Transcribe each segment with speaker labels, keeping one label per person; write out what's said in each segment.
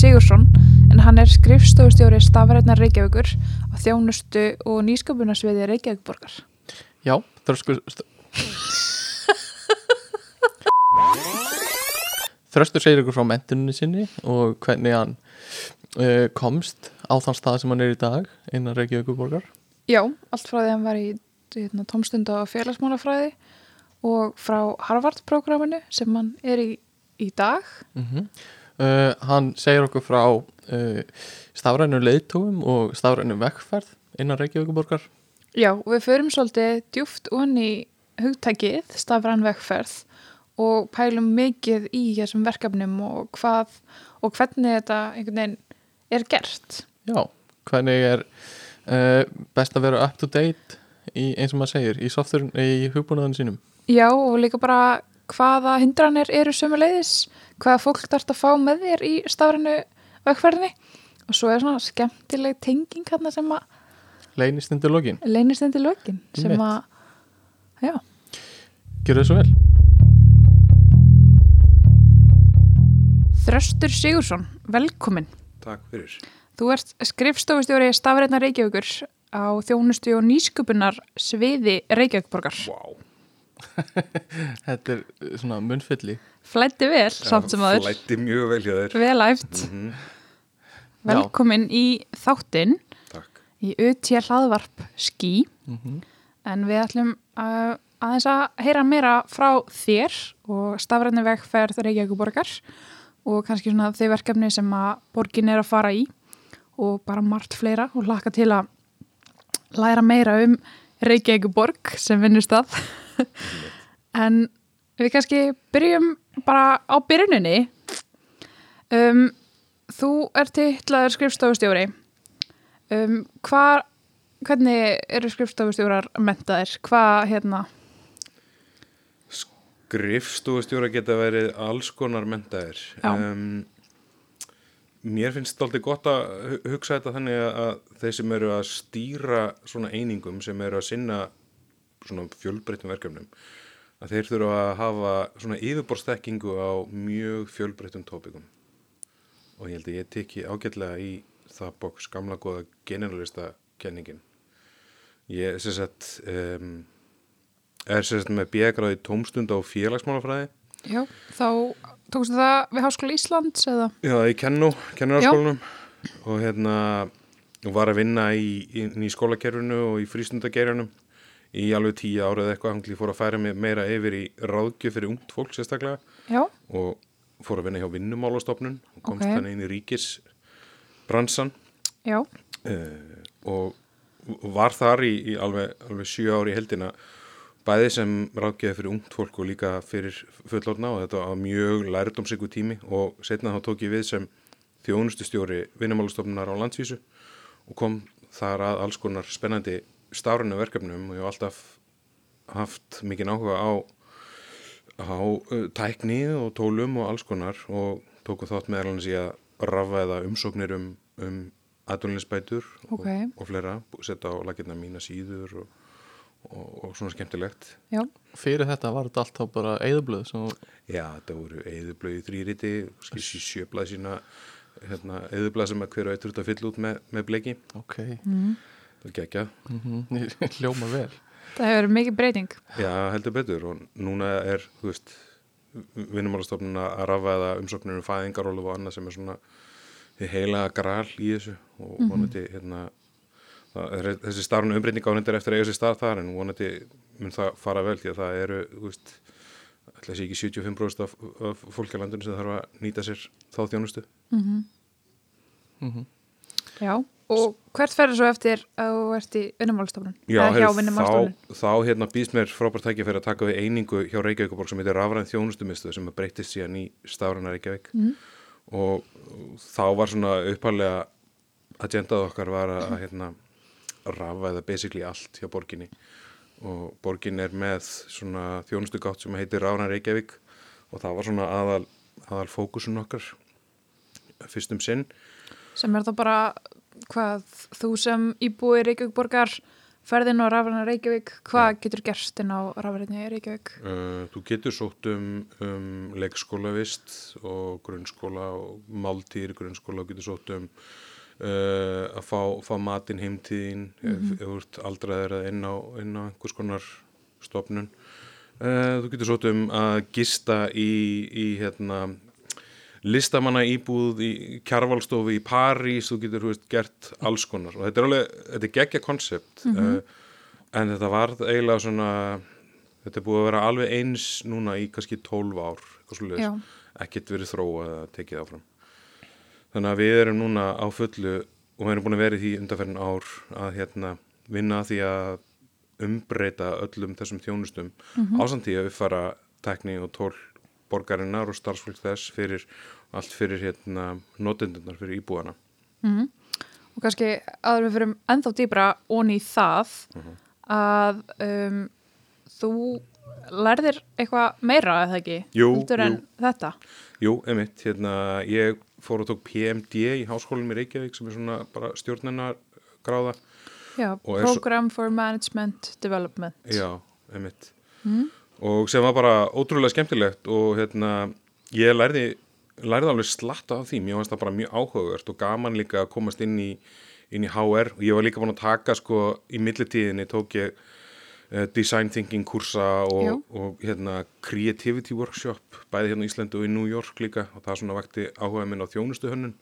Speaker 1: Sigursson en hann er skrifstofustjóri stafrætnar Reykjavíkur á þjónustu og nýsköpunarsviði Reykjavíkborgar.
Speaker 2: Já, þröskur Þröstur segir ykkur frá mentuninu sinni og hvernig hann uh, komst á þann stað sem hann er í dag innan Reykjavíkuborgar
Speaker 1: Já, allt frá því að hann var í hérna, tómstund á félagsmálafræði og frá Harvard-programminu sem hann er í í dag.
Speaker 2: mm -hmm. Uh, Hann segir okkur frá uh, stafrænum leiðtóum og stafrænum vekkferð innan Reykjavíkuborgar
Speaker 1: Já, og við förum svolítið djúft onni hugtækið, stafræn vekkferð og pælum mikið í þessum verkefnum og hvað og hvernig þetta einhvern veginn er gert.
Speaker 2: Já, hvernig er uh, best að vera up to date í, eins og maður segir, í í hugbúnaðinu sínum?
Speaker 1: Já, og líka bara hvaða hindranir eru sömuleiðis, hvaða fólk þarf að fá með þér í stafrænu vekkferðinni og svo er svona skemmtileg tenging hérna sem að
Speaker 2: Leynist undir lokin,
Speaker 1: leynist undir lokin sem að, já,
Speaker 2: gjör þau svo vel
Speaker 1: Þröstur Sigursson, velkomin.
Speaker 3: Takk fyrir.
Speaker 1: Þú ert skrifstofustjóri stafrætna Reykjavíkur á þjónustu og nýsköpunar sviði Reykjavíkborgar.
Speaker 3: Vá.
Speaker 2: Þetta er uh, svona munnfylli
Speaker 1: Flætti vel, samt sem aður.
Speaker 3: Flætti mjög vel hjá þér.
Speaker 1: Vel æft.
Speaker 3: Mm
Speaker 1: Velkomin í þáttinn
Speaker 3: Takk.
Speaker 1: í UT hlaðvarp skí.
Speaker 2: mm
Speaker 1: En við ætlum uh, aðeins að heyra meira frá þér og stafrætni vegferð Reykjavíkuborgar og kannski svona þau verkefni sem að borgin er að fara í og bara margt fleira og hlaka til að læra meira um Reykjavíkuborg sem vinnust að. En við kannski byrjum bara á byrjuninni. Um, þú ert titlaður skrifstofustjóri. Um, hvað hvernig eru skrifstofustjórar mentaðir? Hvað hérna?
Speaker 3: Grifstúfustjóra geta verið alls konar mentaðir. Um, mér finnst þetta gott að hu- hugsa þetta þannig að þeir sem eru að stýra svona einingum sem eru að sinna svona fjölbreyttum verkefnum að þeir þurfa að hafa svona yfirborðstekkingu á mjög fjölbreyttum tópikum og ég held að ég teki ágætlega í það bóks gamla góða generalista kenningin. Ég sem sagt um, er sem sagt með bíagráði tómstund á félagsmálafræði.
Speaker 1: Já, þá tókstu það við Háskóla Íslands eða?
Speaker 3: Já, í kennu, kennararskólanum og hérna og var að vinna í, í, í skólakerfinu og í frístundagerjunum í alveg tíu árið eða eitthvað, hann fór að færa mig meira yfir í ráðgjöf fyrir ungt fólk sérstaklega
Speaker 1: Já,
Speaker 3: og fór að vinna hjá vinnumálastofnun og komst
Speaker 1: Ok.
Speaker 3: þannig inn í ríkisbransan. Uh, og var þar í, í alveg, alveg sjö ári í heldina bæði sem ráðgjöf fyrir ungt fólk og líka fyrir fullorna og þetta var mjög lærdómsíku tími og setna þá tók ég við sem þjónustustjóri vinnumálastofnunar á landsvísu og kom þar að alls konar spennandi stárinu verkefnum og ég hef alltaf haft mikið áhuga á, á uh, tækni og tólum og alls konar og tóku þátt meðal hans í að rafvæða umsóknir um, um aðdólinsbætur
Speaker 1: Ok.
Speaker 3: og, og fleira, setja á lakirna mína síður og, og, og svona skemmtilegt.
Speaker 1: já,
Speaker 2: Fyrir þetta var þetta alltaf bara eðublöð sem,
Speaker 3: Já, þetta voru eðublöði þrýriti, skilsi sjöblað sína hérna, eðublað sem að hver og eitt þurft að fylla út með, með bleki.
Speaker 2: ok,
Speaker 3: Það gekja.
Speaker 2: mm hljóma vel.
Speaker 1: Það hefur verið mikið breyting.
Speaker 3: Já, heldur betur. Og núna er, þú veist, vinnumálastofnun að rafæða umsóknir um fæðingarólu og annað sem er svona heila gral í þessu. Og vonandi hérna það er, þessi starfnu umbreyting á hendur eftir að eiga sér stað þar en vonandi mun það fara vel því að það eru, þú veist ætla að sé ekki 75% af, af landinu sem þarf að nýta sér þá þjónustu.
Speaker 2: Mm
Speaker 1: Já, og hvert ferður svo eftir að þú ert í vinnumálstofnun?
Speaker 3: Já,
Speaker 1: vinnumálstofnun?
Speaker 3: þá, þá hérna býst mér frábært tækja fyrir að taka við einingu hjá Reykjavíkuborg sem heitir Rafræn þjónustumistuð sem breytist síðan í stafræna Reykjavík
Speaker 1: Mhm.
Speaker 3: og þá var svona uppalega agendað okkar var að, hérna, rafæða basically allt hjá borginni og borgin er með svona þjónustugátt sem heitir Rafræn Reykjavík og það var svona aðal, aðal fókusun okkar fyrstum sinn
Speaker 1: Sem er þá bara, hvað, þú sem íbúi Reykjavíkborgar ferðin á rafræna Reykjavík, hvað getur gerst inn á rafræna Reykjavík?
Speaker 3: Uh, þú getur sótt um, um leikskólavist og grunnskóla og máltýr grunnskóla og getur sótt um uh, að fá, fá matinn heimtíðin ef ef þú ert aldraðir eða inn á, inn á einhvers konar stofnun. Uh, þú getur sótt um að gista í, í hérna, listamanna íbúð í kjarvalstofu í París, þú getur veist, gert alls konar. Og þetta er alveg, þetta er geggja konsept uh, en þetta var eiginlega svona þetta er búið að vera alveg eins núna í kannski 12 ár ekkert verið þróað að tekið áfram. Þannig að við erum núna á fullu og við erum búin að vera í því undarferðin ár að hérna vinna því að umbreyta öllum þessum þjónustum mm -hmm. því að uppfara tekni og tól borgarinnar og starfsfólk þess fyrir allt fyrir hérna notendunar fyrir íbúana
Speaker 1: Og kannski aður við fyrir ennþá dýbra onni í það að um, þú lærðir eitthvað meira eða ekki?
Speaker 3: Jú,
Speaker 1: heldur en þetta?
Speaker 3: Jú, emitt, hérna ég fór og tók PMD í háskólinum í Reykjavík sem er svona bara stjórnennar gráða
Speaker 1: Já, Program for Management Development.
Speaker 3: Já, einmitt. Og sem var bara ótrúlega skemmtilegt og hérna, ég lærði, lærði alveg slatta af því. Mér fannst það bara mjög áhugavert og gaman líka að komast inn í, inn í HR. Og ég var líka búin að taka, sko, í millitíðinni tók ég uh, design thinking kursa og, og hérna creativity workshop, bæði hérna í Íslandi og í New York líka. Og það svona vakti áhuga minn á þjónustuhönnun.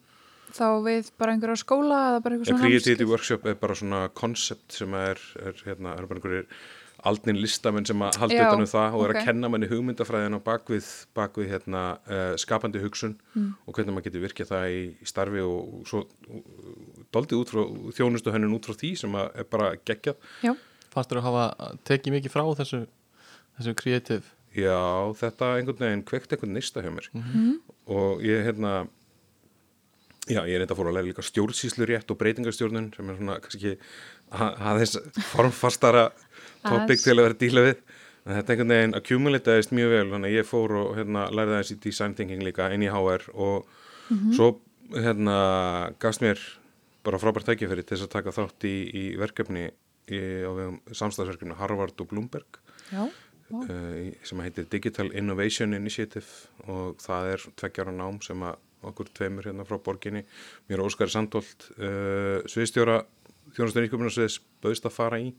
Speaker 1: Þá við bara einhverja skóla eða bara
Speaker 3: En
Speaker 1: svona
Speaker 3: creativity workshop er bara svona koncept sem er, er hérna, er bara einhverjir aldnin listamenn sem að halda utan um það og er
Speaker 1: ok.
Speaker 3: að kenna manni hugmyndafræðin á bakvið, bakvið hérna, uh, skapandi hugsun
Speaker 1: Mm.
Speaker 3: og hvernig maður getur virkið það í, í starfi og, og svo doldið út frá þjónustu hennin út frá því sem að er bara geggjað.
Speaker 2: Þér að hafa tekið mikið frá þessu, þessu kreatív
Speaker 3: Já, þetta einhvern veginn kveikt einhvern nýsta hjá mér og ég hérna já, ég er eitthvað fór að læra líka stjórnsýslu rétt og breytingarstjórnun sem er svona kannski aðeins formfastara topic til að vera díla við. En þetta einhvern veginn accumulataðist mjög vel þannig að ég fór og hérna, lærði aðeins í design thinking líka inn í HR og svo hérna gafst mér bara frábært tækifæri til þess að taka þátt í, í verkefni í, á samstagsverkefni Harvard og Bloomberg
Speaker 1: já, Vá.
Speaker 3: uh, sem heitir Digital Innovation Initiative og það er tveggjara nám sem að okkur tveimur hérna frá borginni mér og Óskari Sandholt uh, sviðstjóra þjónastur íkjöfnarsviðs bauðst að fara í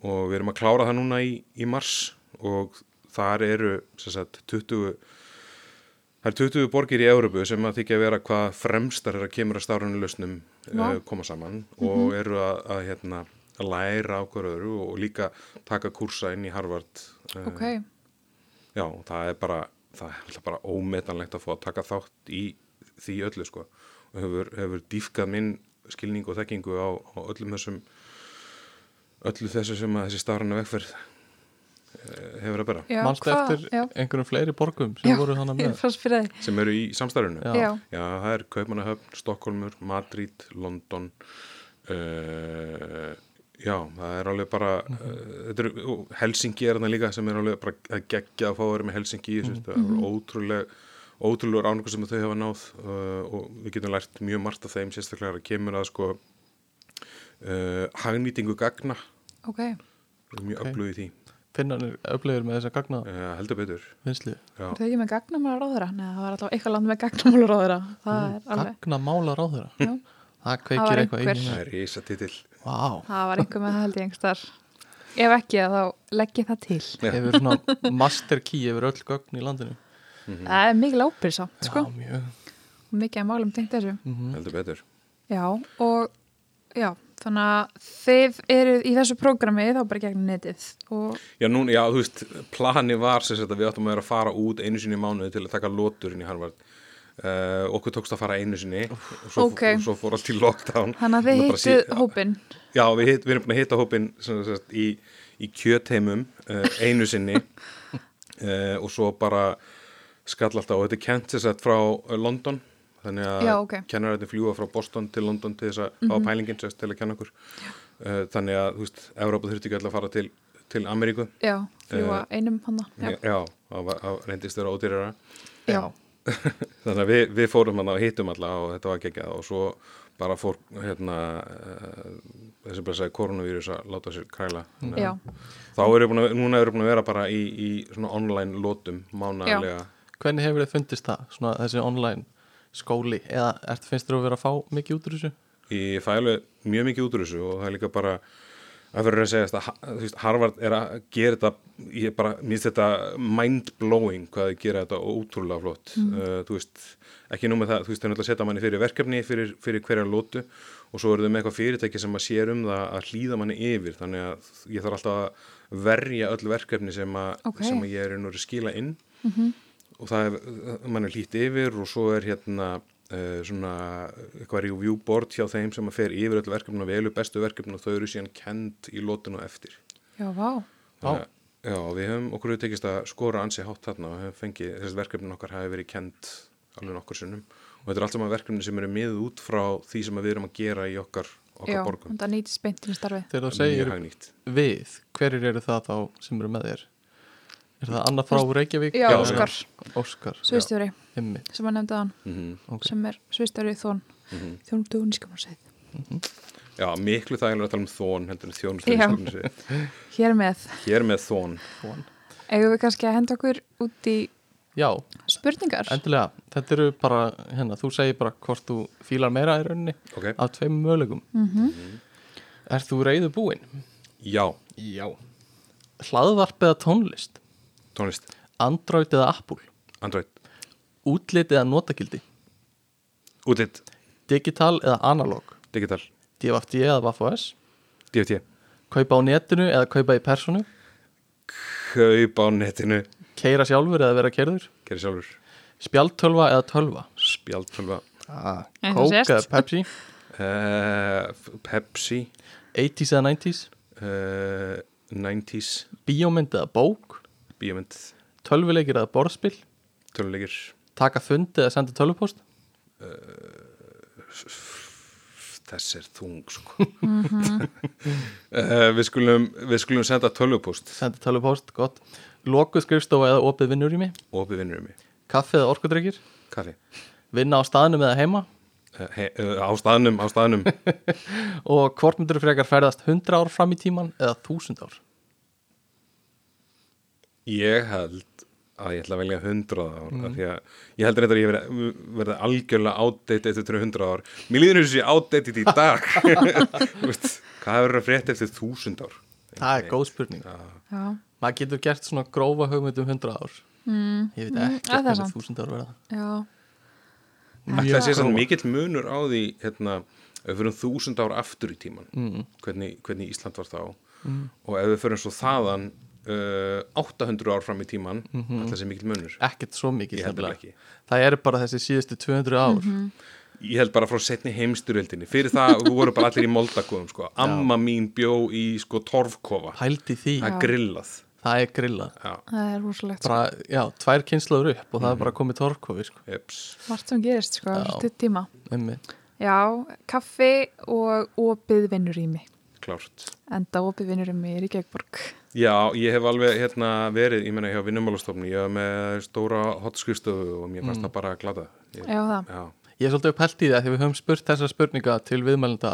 Speaker 3: og við erum að klára það núna í, í mars og þar eru sagt 20 Það er 20 borgir í Európu sem að þykja að vera hvað fremstar er að kemur að stárunni lausnum uh, koma saman og eru að, að, hérna, að læra á hverju öðru og líka taka kursa inn í Harvard uh,
Speaker 1: ok,
Speaker 3: Já, það er bara er bara ómetanlegt að fá að taka þátt í því öllu sko. Og hefur, hefur dýfkað minn skilning og þekkingu á, á öllum þessum öllu þessu sem að þessi starfana vegferð eh, hefur að bera.
Speaker 1: Hvað-
Speaker 2: eftir
Speaker 1: já,
Speaker 2: einhverjum fleiri borgum sem
Speaker 1: já,
Speaker 2: voru þannig með?
Speaker 3: sem eru í samstarfinu?
Speaker 2: Já.
Speaker 1: Já,
Speaker 3: það er Kaupmannahöfn, Stokkólmur, Madrid, London uh, Já, það er alveg bara uh, þetta er, og Helsingi er þarna líka sem er alveg bara að gegja að fá að vera með Helsingi þessu, það er ótrúlega ótrúlegur ánægur sem þau hafa náð uh, og við getum lært mjög margt af þeim sérstaklega að kemur að sko uh, hagnýtingu gagna
Speaker 1: ok,
Speaker 3: við erum mjög
Speaker 2: Ok.
Speaker 3: okay. öflug í því
Speaker 2: Finnanir öflegir með þessa gagna
Speaker 3: uh, heldur betur Já,
Speaker 1: er þau ekki með gagnamála ráðura? Nei, það var alltaf eitthvað land með gagnamála ráðura. Það er alveg,
Speaker 2: Gagnamálar á þeirra
Speaker 1: já,
Speaker 2: Það
Speaker 1: Það
Speaker 2: kveikir eitthvað
Speaker 1: einhver.
Speaker 2: í
Speaker 3: það er ísa titill
Speaker 2: Vá,
Speaker 1: það var einhver með það held ég einhverstar. Ef ekki, þá legg ég það til.
Speaker 2: Hefur svona master key yfir öll gögn í landinu
Speaker 1: Það er mikil ábyrð samt, sko.
Speaker 2: Já, mjög
Speaker 1: Mikið að málum tengt þessu.
Speaker 2: Mhm.
Speaker 3: heldur betur
Speaker 1: Já, og já, þannig að þið eruð í þessu prógrami þá bara gegnum netið og
Speaker 3: Já, núna, já, þú veist, plani var sem sagt að við áttum að vera að fara út einu sinni í mánuði til að taka lotur inn í Harvard. Uh, okkur tókst að fara einu sinni og svo,
Speaker 1: Ok.
Speaker 3: og svo fór allt í lockdown.
Speaker 1: Þannig að þið hittuð hópin.
Speaker 3: Já, við, hitt, við erum búin að hitta hópin sem sagt, í, í kjötheimum uh, einu sinni. Uh, og svo bara skall alltaf og þetta er kent sem sagt frá London þannig að
Speaker 1: Já, ok.
Speaker 3: kennarættin fljúa frá Boston til London til þess að hafa pælingin sem sagt, til að kenna okkur. Uh, þannig að, þú veist, Európa þurfti ekki alltaf að fara til, til Ameríku.
Speaker 1: Já, fljúa einum hana. Já,
Speaker 3: Já, það var- það reyndist vera ódýrara.
Speaker 1: Já.
Speaker 3: þannig að við, við fórum hann og hittum alla og þetta var geggjað. Og svo bara fór hérna uh, þessi blessaði koronavírus að láta sér að
Speaker 1: Já,
Speaker 3: þá eru búin að, núna eru búin að vera bara í, í svona online lótum mánaðlega
Speaker 2: Hvernig hefur þið fundist það, svona þessi online skóli eða ert, finnst þér að vera að fá mikið út úr þessu?
Speaker 3: ég fæ alveg mjög mikið út úr þessu og það er líka bara að fyrir að segja að þú Harvard er að gera þetta ég bara, mér finnst þetta mind-blowing hvað þið gera þetta ótrúlega flott. Uh, þú veist, ekki nú með það þú veist, það er náttúrulega að setja manni fyrir verkefni fyrir, fyrir hverja lótu og svo eru þau með eitthvað fyrirtæki sem að sér um það að hlýða manni yfir. Þannig að ég þarf alltaf að verja öll verkefni sem að,
Speaker 1: Ok.
Speaker 3: sem að ég er að skila inn og það er, mann er hlýtt yfir og svo er hérna uh, svona eitthvað review board hjá þeim sem að fer yfir öll verkefni og velu bestu verkefni og þau eru síðan kend í lótinu eftir
Speaker 1: já, vá.
Speaker 3: Þannig að- Já, við höfum okkur hefur tekist að skora ansi hátt þarna og höfum fengið, þessi verkefnin okkar hafi verið kend alveg nokkur sinnum og þetta er allt saman verkefni sem eru miðuð út frá því sem við erum að gera í okkar, okkar
Speaker 1: Já,
Speaker 3: borgum.
Speaker 1: þetta nýtist beintinu starfið.
Speaker 2: Þegar þú
Speaker 3: Mjög
Speaker 2: segir við, hverjir eru það þá sem eru með þér? Er það Anna frá Reykjavík?
Speaker 1: Já, Óskar,
Speaker 2: Óskar,
Speaker 1: sviðstjóri,
Speaker 2: himmi
Speaker 1: sem að nefnda hann,
Speaker 3: Mm
Speaker 2: Ok.
Speaker 1: sem er sviðstjóri þón,
Speaker 3: -hmm.
Speaker 1: þjónustu og nýskamursið.
Speaker 3: Já, miklu þægilega að tala um þón heldur en
Speaker 1: Já.
Speaker 3: þjónustöðinskapnisi.
Speaker 1: Hér með,
Speaker 3: Hér með þón.
Speaker 1: Eigum við kannski að henda okkur út í
Speaker 2: Já,
Speaker 1: spurningar?
Speaker 2: endilega, þetta eru bara hérna, þú segir bara hvort þú fílar meira í rauninni
Speaker 3: Ok,
Speaker 2: af tveim mögulegum
Speaker 1: Mm
Speaker 2: Er þú reyðu búinn?
Speaker 3: já,
Speaker 2: Já Hlaðvarp eða tónlist?
Speaker 3: Tónlist,
Speaker 2: Android eða Apple?
Speaker 3: Android,
Speaker 2: Útlit eða notakildi?
Speaker 3: útlitt,
Speaker 2: Digital eða analog?
Speaker 3: digital,
Speaker 2: DFD eða WAF-OS?
Speaker 3: DFT,
Speaker 2: Kaupa á netinu eða kaupa í personu?
Speaker 3: kaup á netinu,
Speaker 2: Keira sjálfur eða vera kerður?
Speaker 3: gerir sjálfur,
Speaker 2: Spjaldtölva eða tölva?
Speaker 3: spjaldtölva,
Speaker 2: Ah, Coke eða Pepsi?
Speaker 3: uh, Pepsi,
Speaker 2: 80s eða 90s?
Speaker 3: uh, 90s,
Speaker 2: Bíómynd eða bók?
Speaker 3: Bíómynd,
Speaker 2: Tölvuleikir eða borðspill?
Speaker 3: töluleikir,
Speaker 2: Taka fundi eða senda tölvupost?
Speaker 3: þess er þung sko uh, við, skulum, við skulum senda tölvupúst
Speaker 2: Senda tölvupost, gott Lokuð skrifstofa eða opið vinnur í mig?
Speaker 3: opið vinnur mig,
Speaker 2: Kaffi eða orkudrykkir?
Speaker 3: kaffi
Speaker 2: Vinna á staðnum eða heima?
Speaker 3: uh, he, uh, á staðnum, á staðnum
Speaker 2: Og hvort myndur frekar ferðast 100 ár fram í tíman eða 1000 ár?
Speaker 3: Ég held að ég ætla að velja 100 ár mm. því að ég heldur þetta að ég verði, verði algjörlega outdated eftir 100 ár. Mér líður þessu outdated í dag. Þú veist, hvað hefur verið að frétta eftir 1000 ár?
Speaker 2: Það er góð spurning. Maður getur gert svona grófa hugmynd um 100 ár.
Speaker 1: Mm,
Speaker 2: Ég veit
Speaker 1: Mm,
Speaker 2: ekki
Speaker 1: að það er
Speaker 2: hvernig
Speaker 1: sant.
Speaker 2: 1000 ár verða.
Speaker 1: Já,
Speaker 3: Ætla að sé sann mikill munur á því hérna, ef við fyrir þúsund ár aftur í tíman
Speaker 2: Mm.
Speaker 3: hvernig, hvernig Ísland var þá. Og ef við fyrir svo þaðan uh, 800 ár fram í tíman mm -hmm. ætla að sé mikill munur
Speaker 2: Ekkert svo
Speaker 3: ekki.
Speaker 2: Það eru bara þessi síðustu 200 ár
Speaker 3: ég held bara frá setni heimsturöldinni fyrir það voru bara allir í moldakofum sko. amma mín bjó í sko, torfkofa
Speaker 2: Pældi því,
Speaker 3: það er grillað
Speaker 2: það er grillað
Speaker 3: já,
Speaker 1: það er rosalegt. sko.
Speaker 2: bara, Já, tvær kynslaður upp og það er bara komið torfkofi sko.
Speaker 1: Margt sem gerist, sko, stutt tíma. Já, kaffi og opið vinnurými.
Speaker 3: klárt
Speaker 1: Enda opið vinnurými í Reykjavíkborg.
Speaker 3: Já, ég hef alveg hérna verið, ég meina hjá vinnumálastofni, ég hef með stóra hotskrifstofu og mér fannst það bara að glata. Ég,
Speaker 1: Já, það.
Speaker 3: já,
Speaker 2: Ég er svolítið upphælt í það því við höfum spurt þessa spurninga til viðmælenda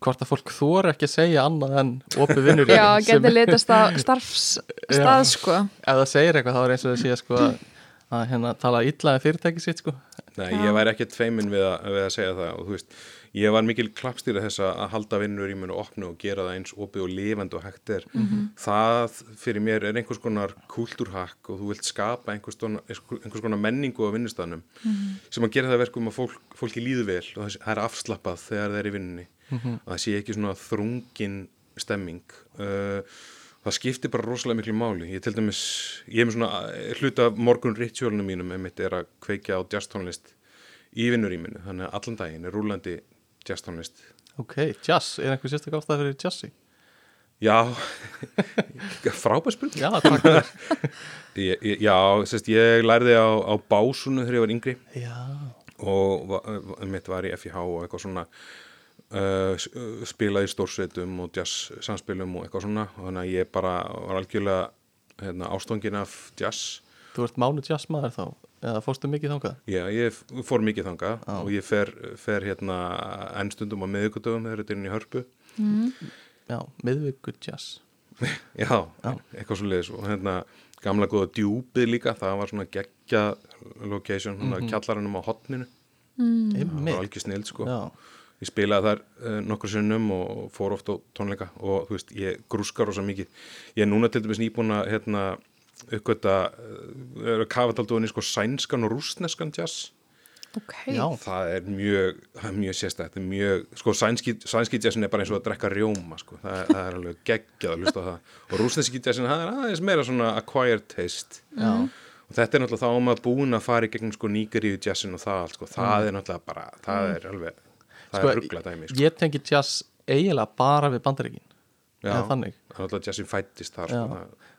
Speaker 2: hvort að fólk þóra ekki að segja annað en opið vinnur
Speaker 1: Já, getið litast á starfsstað, sko.
Speaker 2: ef það segir eitthvað þá er eins og það sé sko, að hérna, tala illa um fyrirtæki sitt sko.
Speaker 3: Nei,
Speaker 1: Já.
Speaker 3: ég væri ekkert feimin við að, við að segja það og þú veist, ég var mikil klappstýra þess að halda vinnur í munu opnu og gera það eins opið og lifandi og hægt er. Það fyrir mér er einhvers konar kultúrhakk og þú vilt skapa einhvers konar, einhvers konar menningu á vinnustanum sem að gera það að verkum að fólk, fólki líður vel og það er afslappað þegar það er í vinnunni. Að það sé ekki svona þrungin stemming. Uh, það skiptir bara rosalega miklu máli ég til dæmis, ég hef með svona hluta af morgun ritualinu mínum einmitt er að kveikja á jazztónlist í vinnuríminu, þannig að allan daginn er rúlandi jazztónlist
Speaker 2: Ok, jazz, er einhver sérstak ástæð fyrir jazzi?
Speaker 3: já frábær spurning.
Speaker 2: Já, takk
Speaker 3: ég, ég, já, sérst, ég lærði á, á básunu þegar ég var yngri.
Speaker 2: Já,
Speaker 3: og mitt var í FIH og eitthvað svona uh, uh, spilaði stórsveitum og jazz samspilum og eitthvað svona. Og þannig að ég bara var algjörlega hérna, ástofngin af jazz.
Speaker 2: Þú ert mánu jazzmaður þá eða fórstu mikið þangað?
Speaker 3: Já, ég fór mikið þangað
Speaker 2: Já.
Speaker 3: og ég fer, fer hérna ennstundum á miðvikudöfum þegar þetta er inn í hörpu.
Speaker 2: Já, miðvíkur jazz.
Speaker 3: Já, eitthvað svo leiðis og hérna gamla góða djúpið líka það var svona geggja location mm -hmm. kjallaranum á hotninu það var algjör snild sko.
Speaker 2: Já,
Speaker 3: ég spilaði þar uh, nokkur sinnum og fór oft á tónleika og þú veist, ég grúskar rosa mikið. Ég er núna til dæmis nýbúin að hérna, uppgöta uh, er að kafa taldóðinni sko sænskan og rústneskan jazz.
Speaker 1: Ok,
Speaker 2: já,
Speaker 3: það er mjög, það er mjög sérstætt það er mjög, sko sænski, sænski jazzin er bara eins og að drekka rjóma sko, það, er- það er alveg geggjað að hlusta á það. Og rúsneski jazzin, það er aðeins meira svona acquired taste.
Speaker 2: Já,
Speaker 3: og þetta er náttúrulega þá um að búin að fara í gegnum sko nýgeríu jazzin og það allt sko, það er náttúrulega bara, það er alveg það
Speaker 2: Sko,
Speaker 3: er ruggla dæmi sko.
Speaker 2: ég tengi jazz eiginlega bara við bandaríkin
Speaker 3: Já,
Speaker 2: eða þannig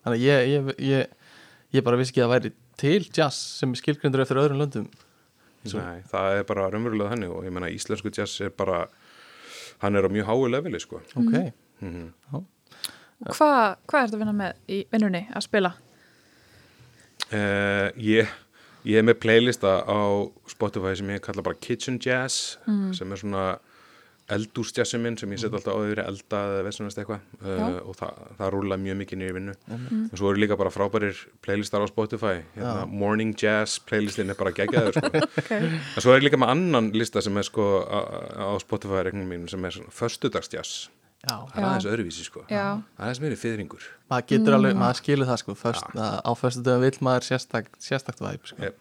Speaker 2: þannig að ég, ég, ég, ég bara vissi ekki að það væri til jazz sem er skilgrindur eftir öðrum löndum.
Speaker 3: Nei, það er bara raunverulega þannig og ég meina íslensku jazz er bara hann er á mjög háu leveli sko.
Speaker 2: Ok,
Speaker 1: og hvað hva er þetta að vinna með í vinnunni að spila?
Speaker 3: Uh, ég, ég er með playlista á Spotify sem ég kalla bara Kitchen Jazz sem er svona eldúsjassi minn sem ég set alltaf á því elda eða veðsumast eitthvað uh, og það, það rúla mjög mikið í vinnu. Og svo eru líka bara frábærir playlistar á Spotify hérna, Morning Jazz playlistin er bara geggjaður sko.
Speaker 1: Okay.
Speaker 3: en svo er líka með annan lista sem er sko á, á Spotify regnum mínum sem er
Speaker 2: já.
Speaker 3: Það er aðeins öðruvísi sko.
Speaker 1: Já.
Speaker 3: það er aðeins meiri fyrringur
Speaker 2: maður getur alveg, maður skilur það sko Först, að, á förstu dögum vill maður sérstak, sérstakt væp sko.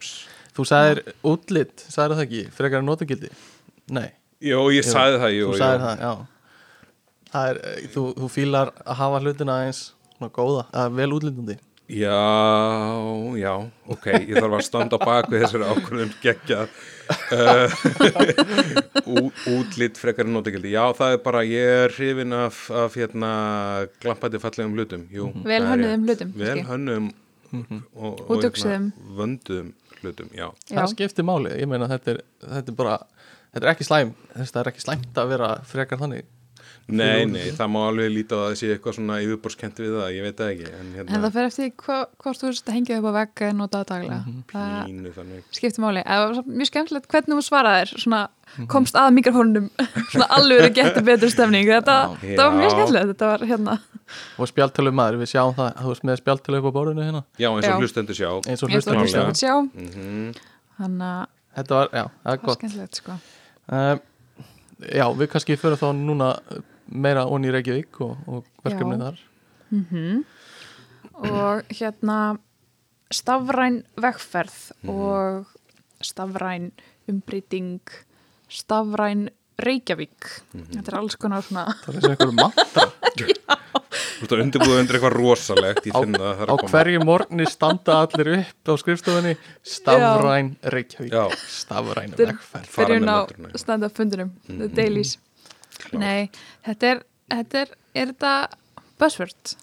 Speaker 2: Þú sagðir útlitt, sagðir það ekki? Frekar notagildi, nei
Speaker 3: Jó, ég sagði það jú,
Speaker 2: þú
Speaker 3: jú.
Speaker 2: það, já. Það er, eh, þú, þú fílar að hafa hlutina eins svona góða, að vel útlindandi
Speaker 3: Já, já, ok, ég þarf að standa á baku þessari ákvörðum geggjað. Uh, ú- útlit frekar en nótagildi, já það er bara ég er hrifin af, af hérna glampandi fallegum hlutum jú,
Speaker 1: Vel
Speaker 3: rétt.
Speaker 1: hlutum,
Speaker 3: Vel
Speaker 1: kannski.
Speaker 3: hönnuðum og, hérna, vönduðum hlutum, já.
Speaker 1: Já.
Speaker 2: það skiptir máli, ég meina þetta er, þetta er bara þetta er ekki slæm, það er ekki slæmt að vera frekar þannig
Speaker 3: Nei, nei, það má alveg líta á að það sé eitthvað svona yfirborskent við það, ég veit það ekki en
Speaker 1: En
Speaker 3: hérna,
Speaker 1: það fer eftir hva, hvort þú veist að hengja upp á vegg eða nota það daglega. Það
Speaker 3: pínu þannig
Speaker 1: skiptir máli. Það var mjög skemmtilegt hvernig þú svaraðir, svona komst að mikrofónum, svona alveg að geta betur stemning. Þetta,
Speaker 3: Já.
Speaker 1: þetta var mjög skemmtilegt. Þetta var hérna,
Speaker 2: og spjaltölu maður, við sjáum það þú veist með spjaltölu upp á borðinu hérna
Speaker 3: Já, eins og hlustendur sjá
Speaker 2: eins og
Speaker 1: okkur sjá.
Speaker 3: mm
Speaker 1: Þannig að
Speaker 2: var, já, já, við kannski fyrir þá núna meira onni í Reykjavík og, og verkefni
Speaker 1: Já.
Speaker 2: þar
Speaker 1: Og hérna, stafræn vegferð
Speaker 3: Mhm.
Speaker 1: og stafræn umbreyting, stafræn Reykjavík.
Speaker 3: Mhm.
Speaker 1: Þetta er alls konar svona,
Speaker 2: það er sem einhverju mantra
Speaker 3: Þú ert að undirbúða undir eitthvað rosalegt Ég
Speaker 2: á,
Speaker 3: finn það að það er
Speaker 2: á
Speaker 3: að koma
Speaker 2: hverju morgni standa allir upp á skrifstofunni stafræn Reykjavík
Speaker 3: Já.
Speaker 2: stafræn
Speaker 3: Fara
Speaker 1: byrjun
Speaker 3: með
Speaker 1: á
Speaker 3: metruna.
Speaker 1: stand-up fundunum, the dailies. Nei, þetta er, þetta er, er þetta buzzword?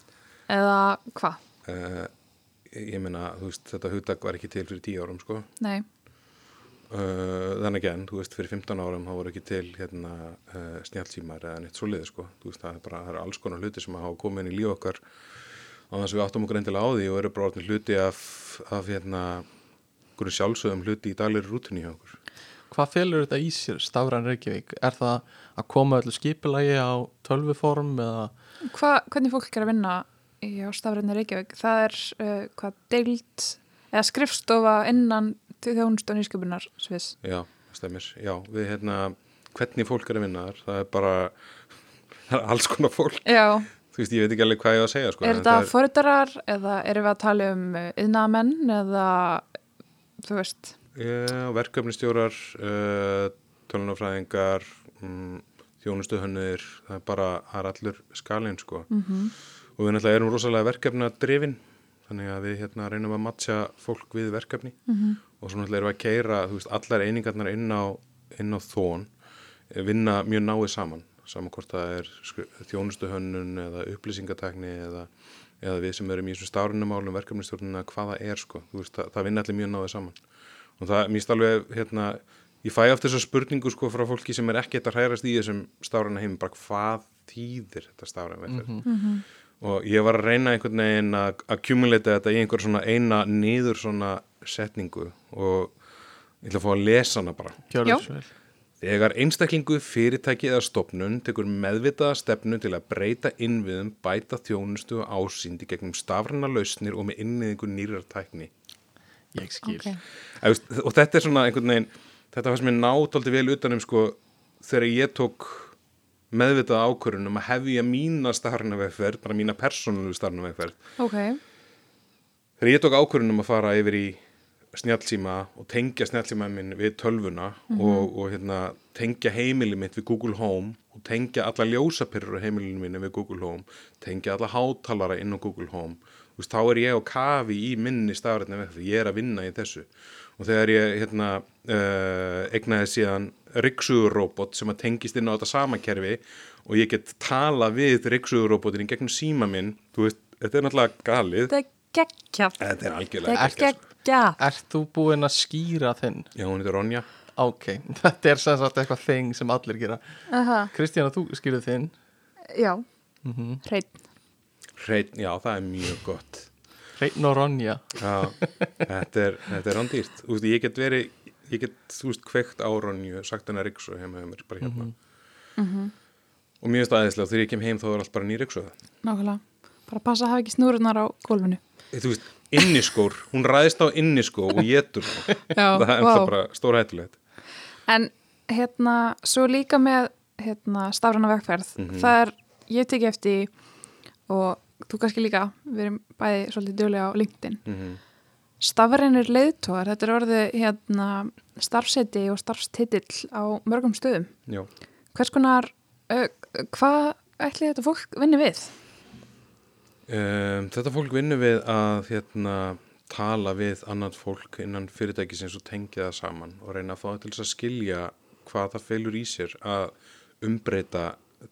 Speaker 1: Eða hvað?
Speaker 3: uh, Ég meina, þú veist, þetta hugtak var ekki til fyrir 10 árum, sko
Speaker 1: Nei,
Speaker 3: uh, Þannig en, þú veist, fyrir 15 árum þá voru ekki til, hérna, uh, snjálfsímar eða neitt svoleiði, sko. Þú veist, það er bara, það er alls konar hluti sem hafa komið inn í líf okkar. Á þess að við áttum okkur endilega á því og eru bara orðin hluti af, af hérna, einhverju sjálfsögum hluti í daglegri rútunni hjá okkur.
Speaker 2: Hvað felur þetta í sér stafræn Reykjavík? Er það að koma öllu skipulagi á tölvuform eða?
Speaker 1: Hva, hvernig fólk er að vinna í á stafræðinni Reykjavík? Það er uh, hvað deild eða skrifstofa innan þjónust og nýsköpunar sviðs.
Speaker 3: Já, það stemmir, já, við hérna hvernig fólk er að vinna þar, það er bara alls konar fólk.
Speaker 1: Já,
Speaker 3: þú veist, ég veit ekki alveg hvað ég á að segja sko,
Speaker 1: er þetta forritarar eða erum við að tala um yðnaðamenn eða þú veist,
Speaker 3: Já, verkefnistjórar uh, tölunafræðingar um, þjónustuhönnir það er bara, það er allur skalinn sko.
Speaker 1: Mm
Speaker 3: og við náttúrulega erum rosalega verkefna drifin þannig að við hérna reynum að matcha fólk við verkefni.
Speaker 1: Mhm.
Speaker 3: og svo náttúrulega erum við að keira veist, allar einingarnar inn á, inn á þón eh, vinna mjög náið saman. Saman hvort það er þjónustuhönnun eða upplýsingatekni eða, eða við sem erum í þessum stárunumálum verkefnistjórnuna hvað það er sko, veist, það, það vinna allir mjög náið saman. Og það, finnst alveg hérna, ég fæ oft þessa spurningu sko frá fólki sem er ekkert að hrærast í þessum stáruna heim, bara hvað þýðir þetta stáruna vegferð og ég var að reyna einhvern veginn að accumulata þetta í einhver svona eina niður svona setningu og ég ætla að fá að lesa hana bara
Speaker 2: vel.
Speaker 3: Þegar einstaklingu, fyrirtæki eða stopnun tekur meðvitaða stefnu til að breyta innviðum, bæta þjónustu og ásýndi gegnum stafræna lausnir og með innniðingu nýrar tækni.
Speaker 2: Ég skil.
Speaker 1: Ok.
Speaker 3: Eða, veist, Og þetta er svona einhvern veginn, þetta sem ég nátóldi vel utanum sko þegar ég tók meðvitaða ákvörunum að hefja mína stafræna vegferð, bara mína persónulegu stafræna vegferð.
Speaker 1: Ok,
Speaker 3: Þegar ég tók ákvörunum að fara yfir í snjallsíma og tengja snjallsíma minn við tölvuna og, og hérna, tengja heimili mitt við Google Home og tengja alla ljósapyrrur á heimilinu minni við Google Home, tengja alla hátalara inn á Google Home. Þú veist, þá er ég á kafi í minni stafrætna vegferð, ég er að vinna í þessu. Og þegar ég hérna, uh, egnaði síðan ryggsuguróbot sem að tengist inn á þetta sama kerfi og ég get tala við ryggsuguróbotin í gegnum síma minn, þú veist, þetta er náttúrulega galið.
Speaker 4: Þetta er geggjað.
Speaker 3: Þetta er algjörlega
Speaker 4: Þetta er
Speaker 3: geggjað, sko.
Speaker 2: Ert þú búinn að skýra þinn?
Speaker 3: Já, hún heitir Ronja.
Speaker 2: Ok, þetta er sem sagt eitthvað þing sem allir gera.
Speaker 1: aha,
Speaker 2: Kristjana, þú skýrðu þinn.
Speaker 1: já,
Speaker 2: Mm
Speaker 1: hreinn.
Speaker 3: Hreinn, já, það er mjög gott.
Speaker 2: Hreinn og Ronja.
Speaker 3: Já, þetta er, þetta er rándýrt. Þú veist, ég get verið, ég get, þú veist, kveikt á Ronju, sagt hennar Ríksu heima hjá mér, bara hérna. Og mér finnst það aðeinslega, þegar ég kem heim þá er allt bara ný Ríksu.
Speaker 1: Nákvæmlega. Bara passa að hafa ekki snúrunar á gólfinu.
Speaker 3: Þú veist, inniskór, hún ræðist á inniskó og getur.
Speaker 1: Já,
Speaker 3: það er það bara stóra hættulegt.
Speaker 1: En hérna, svo líka með hérna, stafræna vegferð, það er, ég teki eftir og þú kannski líka, við erum bæði svolítið dögulega á LinkedIn,
Speaker 3: Mm
Speaker 1: stafrænir leiðtógar, þetta er orðið hérna, starfseti og starfstitill á mörgum stöðum.
Speaker 3: Já.
Speaker 1: Hvers konar, uh, hvað ætli þetta fólk vinni við?
Speaker 3: Um, þetta fólk vinnur við að hérna, tala við annað fólk innan fyrirtækisins og tengja það saman og reyna að fá til þess að skilja hvað það felur í sér að umbreyta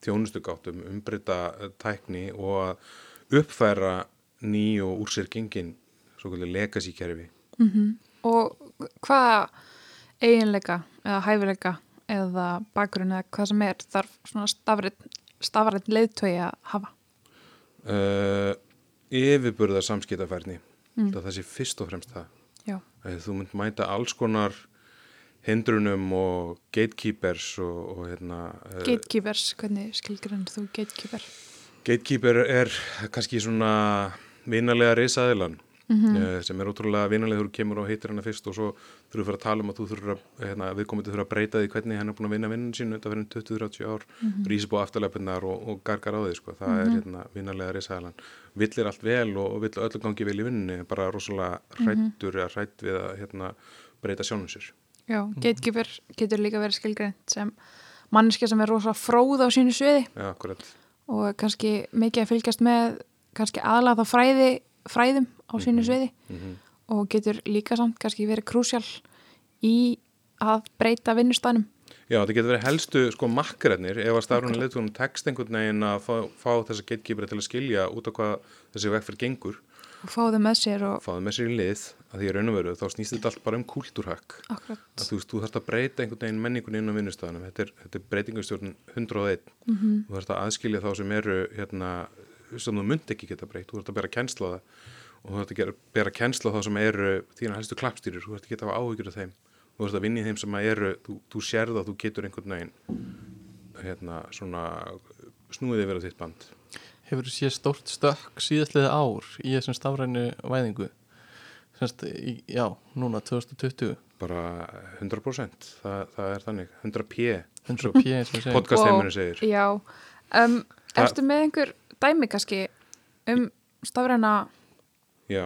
Speaker 3: þjónustugáttum, umbreyta eh, tækni og að uppfæra ný og úr sér gengin svo kvöldu legacy kerfi.
Speaker 1: Og hvaða eiginleika eða hæfileika eða bakgrunn eða hvað sem er þarf svona stafrænt leiðtói að hafa?
Speaker 3: Uh, yfirburða samskiptafærni, mm. það sé fyrst og fremst það. Að þú mynd mæta alls konar hindrunum og gatekeepers og, og hérna eh,
Speaker 1: gatekeepers, hvernig skilgrindur þú gatekeeper?
Speaker 3: Gatekeeper er kannski svona vinalega risaðilan mm sem er ótrúlega vinalega þú kemur og heitir hana fyrst og svo að fara að tala um að þú þurfur að hérna, viðkomandi þurfur að breyta því hvernig hann er búin að vinna vinnun sín undan fyrir 20-30 ár mm -hmm. rísi búið afturleipinnar og, og gargar á því sko. það er hérna, vinalega risaðilan villir allt vel og, og vill öllu gangi vel í vinnunni bara rosalega hrættur eða hrætt við að hérna, breyta sjálfum sér.
Speaker 1: Já, gatekeeper getur líka verið skilgrind sem manneska sem er rosa fróð á sínu sviði.
Speaker 3: Já, akkurat
Speaker 1: og kannski mikið að fylgjast með kannski aðlaða fræði, fræðum á sínu sviði.
Speaker 3: Mhm.
Speaker 1: og getur líka samt kannski verið krúsjál í að breyta vinnustænum
Speaker 3: Já, þetta getur verið helstu sko makkararnir. Ef að starfrunni leitugunum tekst einhvern veginn að fá, fá þessa gatekeepera til að skilja út af hvað þessi vegferð gengur.
Speaker 1: Og fá þau með sér og
Speaker 3: fá það með sér í lið að því að raun og veru þá snýst þetta allt bara um kúltúrhakk. Að þú veist, þú þarfst að breyta einhvern veginn menningunni inn á vinnustafnum þetta er, þetta er breytingastjórn 101
Speaker 1: Mhm.
Speaker 3: -hmm. þú þarfst að aðskilja þá sem eru hérna, sem þú munt ekki geta breytt. Þú þarfst að bera kennsla á það. Og þú þarfst að gera, bera kennsla á þá sem eru þína helstu klappstýrir, þú þarfst að hafa áhyggjur af þeim. Þú þarfst að vinna í þeim sem að eru þú, þú sérð að þú getur einhvern veginn hérna, svona snúið yfir á þitt band.
Speaker 2: Hefur þú séð stórt stökk síðastliði ár í þessum stafrænu væðingu? Semst, í, já, núna 2020
Speaker 3: bara 100% það, það er þannig, 100p
Speaker 2: 100 p eins og við segjum
Speaker 3: podcastheiminu segir.
Speaker 1: Já, um, ertu með einhver dæmi kannski um stafræna
Speaker 3: já,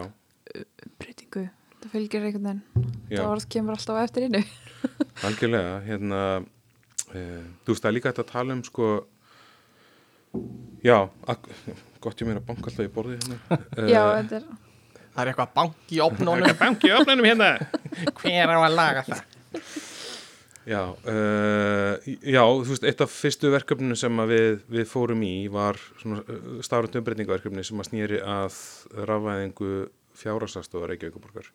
Speaker 1: breytingu? Það fylgir einhvern veginn. Það orð kemur alltaf eftir innu.
Speaker 3: Algjörlega, hérna e, þú veist það er líka hægt að tala um sko já, gott ég meira banka alltaf í borði hérna.
Speaker 1: Já, þetta er
Speaker 2: Það er eitthvað bank í opnónum
Speaker 3: banki í opnunum hérna
Speaker 2: Hver á að laga það?
Speaker 3: Já, uh, já, þú veist, eitt af fyrstu verkefninu sem að við, við fórum í var stafrænt umbreytingaverkefni sem að snýri að rafvæðingu fjárhagssastofar Reykjavíkuborgar.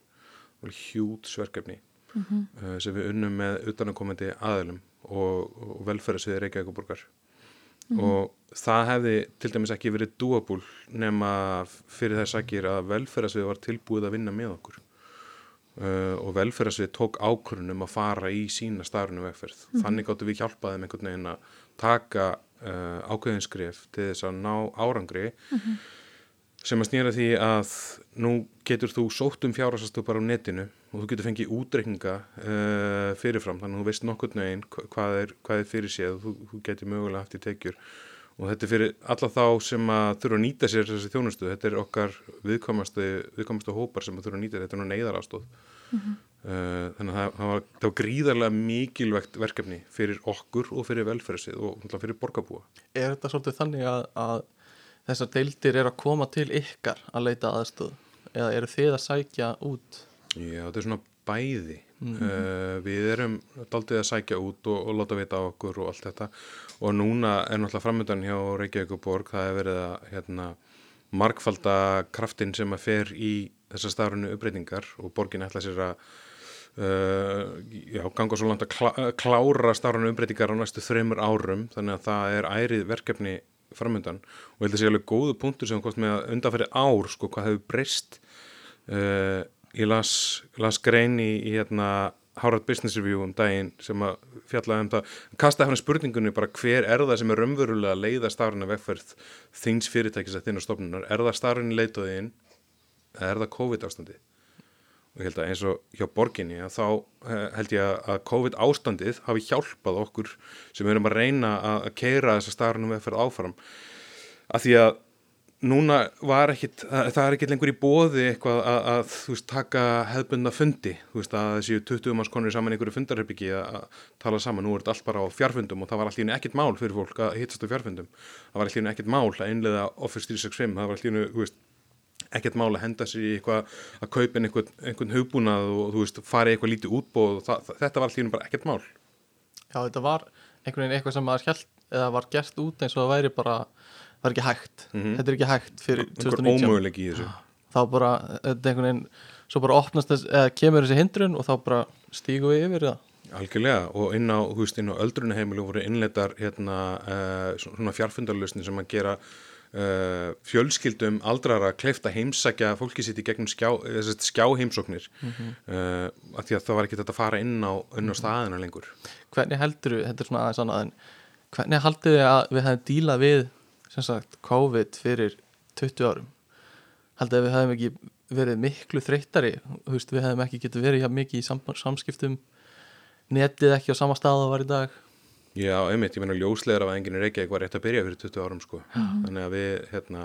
Speaker 3: Það var hjútsverkefni uh, sem við unnum með utanakomandi aðilum og, og velferðasviði Reykjavíkuborgar. Og það hefði til dæmis ekki verið dúabúl nema fyrir þess að gera að velferðasviði var tilbúið að vinna með okkur. uh, og velferðarsvið tók ákvörunum að fara í sína starfinu vegferð. Þannig gáttu við hjálpaðum einhvern veginn að taka uh, ákveðinskrif til þess að ná árangri sem að snýra því að nú getur þú sótt um fjárhasastu bara á netinu og þú getur fengið útreikninga uh, fyrirfram. Þannig að þú veist nokkurn veginn hva- hvað er, hvað er fyrir séð og þú, þú getur mögulega haft í tekjur. Og þetta er fyrir alla þá sem að þurfa að nýta sér þessi þjónustu. Þetta er okkar viðkomastu, viðkomastu hópar sem að þurfa að nýta þetta er nú neyðarastóð uh, þannig að það, það, var, það var gríðarlega mikilvægt verkefni fyrir okkur og fyrir velferðsið og fyrir borgarbúa.
Speaker 2: Er þetta svolítið þannig að, að þessar deildir er að koma til ykkar að leita aðstöð eða eru þið að sækja út?
Speaker 3: Já, þetta er svona bæði. uh, við erum daldið að sækja út og, og láta vita á okkur og allt þetta og núna er náttúrulega framöndan hjá Reykjavík og Borg, það er verið að hérna, markfalda kraftin sem að fer í þessar stafrunu uppbreytingar og Borgin ætla sér að uh, já, ganga svo langt að klá, klára stafrunu uppbreytingar á næstu þreymur árum, þannig að það er ærið verkefni framöndan og ég held að sé alveg góðu punktur sem kost með að undanfæri ár sko hvað hefur breyst. Uh, ég las, las grein í, í hérna Harvard Business Review um daginn sem að fjallaði um það, kastaði hann spurningunni bara hver er það sem er raunverulega að leiða starfina vegferð þings fyrirtækis að þinna stofnunar, er það starfin leitaðinn eða er það COVID ástandi og ég held að eins og hjá borginni að þá eh, held ég að- COVID ástandið hafi hjálpað okkur sem erum að reyna að, keira þessa starfinum vegferð áfram. Að því að núna var ekkit, það, er ekkit lengur í bóði eitthvað að, að þú veist, taka hefðbundna fundi, þú veist, að þessi 20 manns konur saman einhverju fundarherbyggi að tala saman, nú er þetta allt bara á fjárfundum og það var allir ekkit mál fyrir fólk að hittast á fjárfundum, það var allir ekkit mál að einlega Office 365, það var allir, þú veist, ekkert mál að henda sér í eitthvað að kaupa inn einhvern, einhvern hugbúnað og þú veist, fara í eitthvað lítið útbóð og það, það, þetta var allir bara ekkert mál.
Speaker 2: Já, þetta var einhvern veginn eitthvað sem held eða var gert út eins og það væri bara var ekki hægt,
Speaker 3: Mhm.
Speaker 2: þetta er ekki hægt fyrir
Speaker 3: Einhver
Speaker 2: 2019
Speaker 3: ómöguleiki í þessu.
Speaker 2: þá bara, þetta er einhvern veginn svo bara opnast þess, eða kemur þessi hindrun og þá bara stígu við yfir það
Speaker 3: Algjörlega og inn á, þú veist, inn á öldrunaheimilu voru innleitar hérna uh, svona fjarfundarlausni sem að gera uh, fjölskyldum aldrara kleifta heimsækja fólki sitt í gegnum skjá, uh, skjá heimsóknir
Speaker 2: Mhm.
Speaker 3: uh, að því að það var ekki þetta að fara inn á, inn á staðina lengur.
Speaker 2: hvernig heldur þetta er svona aðeins annað hvernig haldið þið að við hefum dílað við sem sagt COVID fyrir 20 árum? Haldið að við hefum ekki verið miklu veist, við hefum ekki getið verið hjá mikið í sam samskiptum. Netið ekki á sama stað að var í dag
Speaker 3: Já, einmitt, ég meina ljóslegar af enginn í Reykjavík var rétt að byrja fyrir 20 árum sko. Þannig að við, hérna,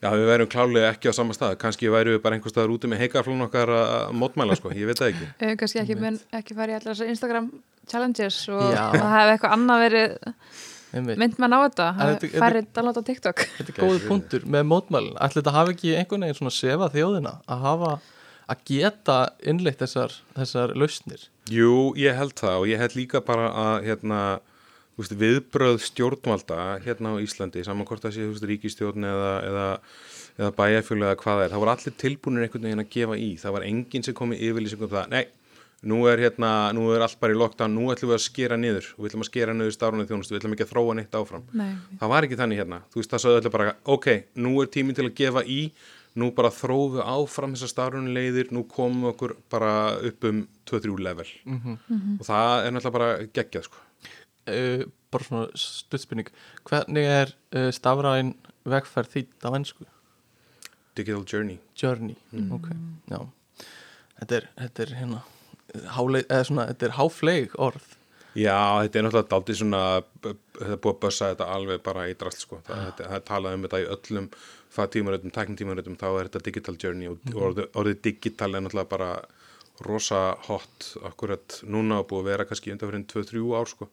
Speaker 3: já, við værum klálega ekki á sama stað. Kannski væru við bara einhver staðar úti með heikarflón okkar að mótmæla, sko. Ég veit það ekki.
Speaker 1: Kannski ekki, mun, ekki fara í allar þessar Instagram challenges og það hefði eitthvað annað verið
Speaker 2: Einmitt.
Speaker 1: mynd mann á þetta,
Speaker 2: þetta-
Speaker 1: færið download á TikTok
Speaker 2: Þetta er góður punktur með mótmælin ætli þetta hafi ekki einhvern veginn svona sefa þjóðina að hafa að geta innleitt þessar, þessar lausnir?
Speaker 3: Jú, ég held það og ég held líka bara að hérna, þú veist, viðbröð stjórnvalda hérna á Íslandi, saman hvort það sé veist, ríkistjórn eða, eða, eða bæjarfjölu eða hvað það er, það voru allir tilbúinir einhvern veginn að gefa í, það var enginn sem kom í yfirlýsingum um það, nei, nú er hérna, nú er allt bara í lockdown, nú ætlum við að skera niður og við ætlum að skera niður stárunni þjónustu, við ætlum ekki að þróa neitt áfram.
Speaker 1: Nei,
Speaker 3: það var ekki þannig hérna, þú veist það nú bara við áfram þessar starfrunni leiðir, nú komum við okkur bara upp um 2-3 level. Og það er náttúrulega bara geggjað sko.
Speaker 2: uh, bara svona stuttspurning. Hvernig er uh, stafræn vegferð þýtt á ennsku?
Speaker 3: Digital Journey.
Speaker 2: Journey, ok já. Þetta er, þetta er hérna háleik, eða svona, þetta er háfleig orð
Speaker 3: Já, þetta er náttúrulega daldið svona þetta búið að bössa þetta alveg bara í drast sko. það, þetta, það er talað um þetta í öllum fagtímaröðum, teknitímaröðum, þá er þetta Digital Journey og orðið, orðið digital er náttúrulega bara rosa hot akkurat núna og búið að vera kannski undan fyrir 2-3 ár sko.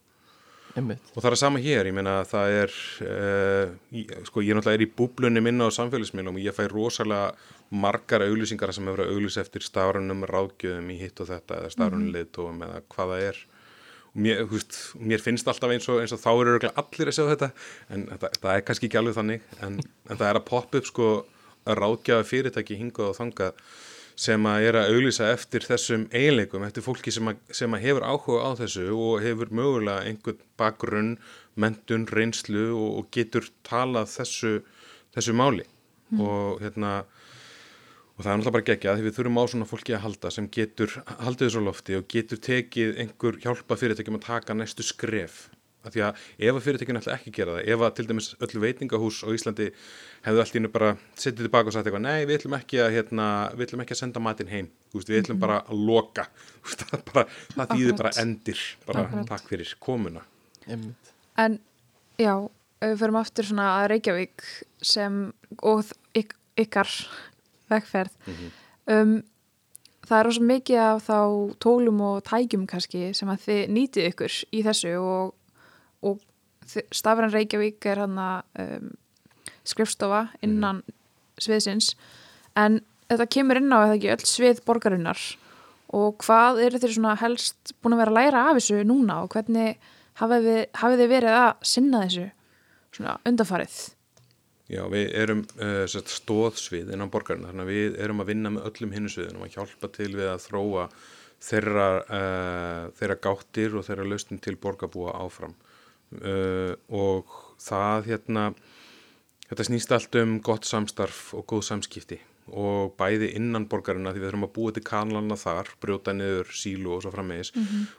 Speaker 2: einmitt,
Speaker 3: Og það er sama hér, ég meina að það er, uh, sko ég náttúrulega er í búblunni minna á samfélagsmiðlum og ég fæ rosalega margar auglýsingar sem hefur að auglýsa eftir stafrunum ráðgjöðum í hitt og þetta eða stafrunum mm -hmm. eða hvað það er. Mér, veist, mér finnst alltaf eins og, eins og þá eru allir að sjá þetta en það, það er kannski ekki alveg þannig en, en það er að poppa upp sko að ráðgjafa fyrirtæki hingað og þangað sem að er að auglýsa eftir þessum eiginleikum, eftir fólki sem að, sem að hefur áhuga á þessu og hefur mögulega einhvern bakgrunn, mentun, reynslu og, og getur talað þessu, þessu máli. Og hérna og það er náttúrulega bara geggjað því við þurfum á svona fólki að halda sem getur haldið þessu lofti og getur tekið einhver hjálpa fyrirtækjum að taka næstu skref af því að ef að fyrirtækjum ætla ekki að gera það ef að til dæmis öll veitingahús á Íslandi hefðu allt í innu bara settið tilbaka og sagt eitthvað nei við ætlum ekki að, hérna, við ætlum ekki að senda matinn heim Þú veist, við ætlum bara að loka Þú veist, það, bara, það þýðir
Speaker 1: Akkurat.
Speaker 3: bara endir bara
Speaker 1: Akkurat.
Speaker 3: takk fyrir komuna
Speaker 2: Einmitt.
Speaker 1: En já, við förum aftur svona að Reykjavík sem, og þ- yk, ykkar vegferð, um, það er rosa mikið af þá tólum og tækjum kannski sem að þið nýtið ykkur í þessu og, og Stafræn Reykjavík er hann um, skrifstofa innan sviðsins. En þetta kemur inn á eða ekki öll svið borgarinnar? Og hvað eru þeir svona helst búin að vera að læra af þessu núna og hvernig hafið þið, verið að sinna þessu svona undarfarið
Speaker 3: Já, við erum uh, sett, stóðsvið innan borgarinn, þannig að við erum að vinna með öllum hinnu sviðinum að hjálpa til við að þróa þeirra, uh, þeirra gáttir og þeirra lausnum til borgarbúa áfram. Uh, og það hérna, þetta snýst allt um gott samstarf og góð samskipti og bæði innan borgarina því við þurfum að búa til kanalana þar, brjóta niður sílu og svo framvegis.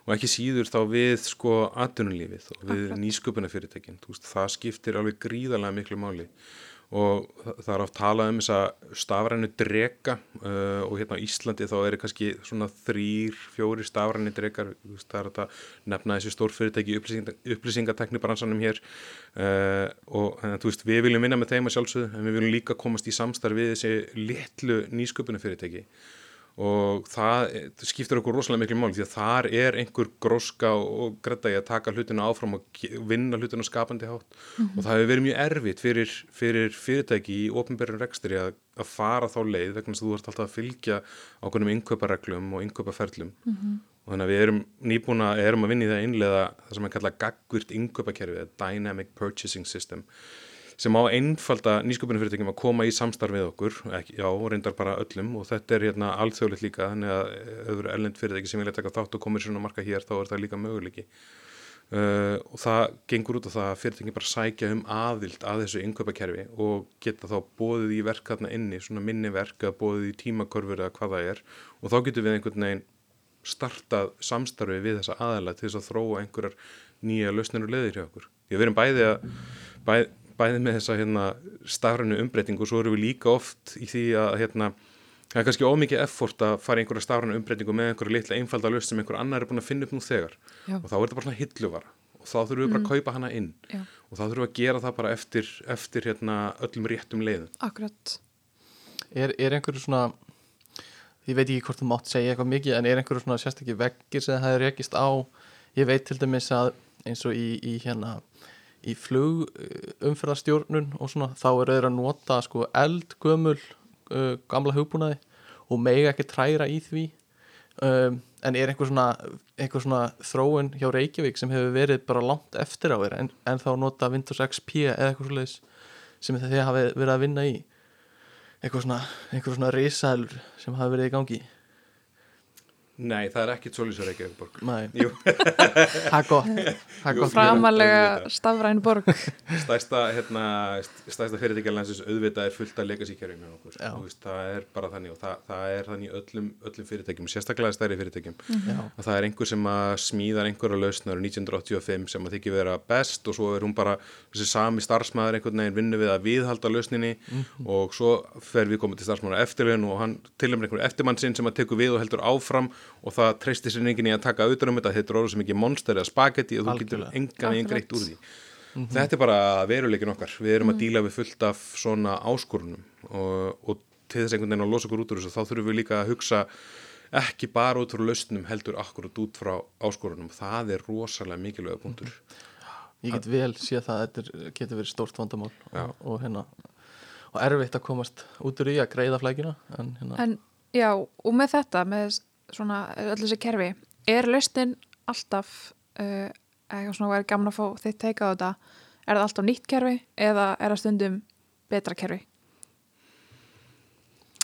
Speaker 3: Og ekki síður þá við sko atvinnulífið og við nýsköpunafyrirtækin, þú veist, það skiptir alveg gríðarlega miklu máli og það er oft talað um þessa stafrænu drega uh, og hérna á Íslandi þá er kannski svona þrýr, fjóri stafræni dregar, það er þetta nefna þessi stórfyrirtæki upplýsinga, upplýsingatekni bransanum hér uh, og að þú veist, við viljum vinna með þeim að sjálfsögðu en við viljum líka komast í samstarf við þessi litlu nýsköpunafyrirtæki og það eh, skiptir okkur rosalega miklu máli því að þar er einhver gróska og græta í að taka hlutina áfram og vinna hlutina skapandi hátt. Og það hefur verið mjög erfitt fyrir, fyrir fyrirtæki í ofnbærum rekstri að, að fara þá leið vegna þess að þú ert alltaf að fylgja ákveðnum innkaupareglum og innkaupaferlum. Og þannig að við erum nýbúna erum að vinna í það að innleiða það sem er kallað gaggvirt innkaupakerfi Dynamic Purchasing System sem á einfalda nýsköpunarfyrirtækjum að koma í samstarf við okkur, ekki, já, reyndar bara öllum og þetta er hérna alþjóðlegt líka þannig að öðru ellend fyrirtæki sem vilja taka þátt og komir svona marka hér, þá er það líka möguleiki uh, og það gengur út á það að fyrirtæki bara sækja um aðild að þessu innkaupakerfi og geta þá bóðið í verk þarna inni, svona minni verk eða bóðið í tímakörfur eða hvað það er og þá getum við einhvern veginn startað samstarfi við þessa aðila til þess að þróa einhverjar nýja lausnir og leðir hjá okkur. Því að við erum bæði að bæ, bæði með þessa hérna, stafrænu umbreytingu og svo erum við líka oft í því að hérna, það er kannski ómikið effort að fara í einhverja stafrænu umbreytingu með einhverja litla einfalda lausn sem einhver annar er búin að finna upp nú þegar
Speaker 1: Já.
Speaker 3: og þá er þetta bara svona hilluvara og þá þurfum við bara að kaupa hana inn
Speaker 1: Já.
Speaker 3: og þá þurfum við að gera það bara eftir, eftir hérna, öllum réttum leiðum.
Speaker 1: Akkurat
Speaker 2: Er, er einhverju svona ég veit ekki hvort þú mátt segja eitthvað mikið en er einhverju svona sérstakki veggir sem það hefur rekist á ég veit til dæmis að eins og í, í hérna í flug umferðarstjórnun og svona þá eru þeir að nota sko eldgömul uh, gamla hugbúnaði og mega ekki træra í því. Um, en er einhver svona, einhver svona þróun hjá Reykjavík sem hefur verið bara langt eftir á þér en, en þá nota Windows XP eða eitthvað svoleiðis sem þið hafi verið að vinna í? Eitthvað svona, einhver svona risaðlur sem hafi verið í gangi
Speaker 3: Nei, það er ekkit svolítið ekki ekki borg.
Speaker 2: Nei,
Speaker 3: Jú,
Speaker 2: það er gott. Það er gott.
Speaker 1: Framalega stafræn borg.
Speaker 3: Stærsta, hérna, stærsta fyrirtækjalandsins auðvitað er fullt.
Speaker 2: Já.
Speaker 3: Þú Veist, það er bara þannig og það, það er þannig í öllum, öllum fyrirtækjum, sérstaklega stærri fyrirtækjum.
Speaker 2: Já,
Speaker 3: að það er einhver sem að smíðar einhverja lausnar 1985 sem að þykir vera best og svo er hún bara þessi sami starfsmæður einhvern veginn vinnu við að viðhalda lausninni og svo fer við komið til starfsmæður eftirlaun og hann tilhemur einhverju eftirmann sinn sem að tekur við og heldur áfram og það treystir sér enginn í að taka auðvitað um þetta. Þetta er orður sem ekki monster eða spagetti og þú getur
Speaker 2: Algjörlega.
Speaker 3: engan veginn
Speaker 1: Akkurat.
Speaker 3: greitt úr því. Þetta er bara veruleikin okkar. Við erum að díla við fullt af svona áskorunum og, og til þess einhvern veginn að losa okkur út úr þessu þá þurfum við líka að hugsa ekki bara út frá lausnum heldur akkurat út frá áskorunum. Það er rosalega mikilvæga punktur.
Speaker 2: Ég get vel það að þetta er- getur verið stórt vandamál og, og hérna og erfitt að komast út úr því að greiða flækina en hérna,
Speaker 1: En já, og með þetta, með svona öll þessi kerfi, er lausnin alltaf, uh, eitthvað svona væri gaman að fá þitt teika á þetta, er það alltaf nýtt kerfi eða er það stundum betra kerfi?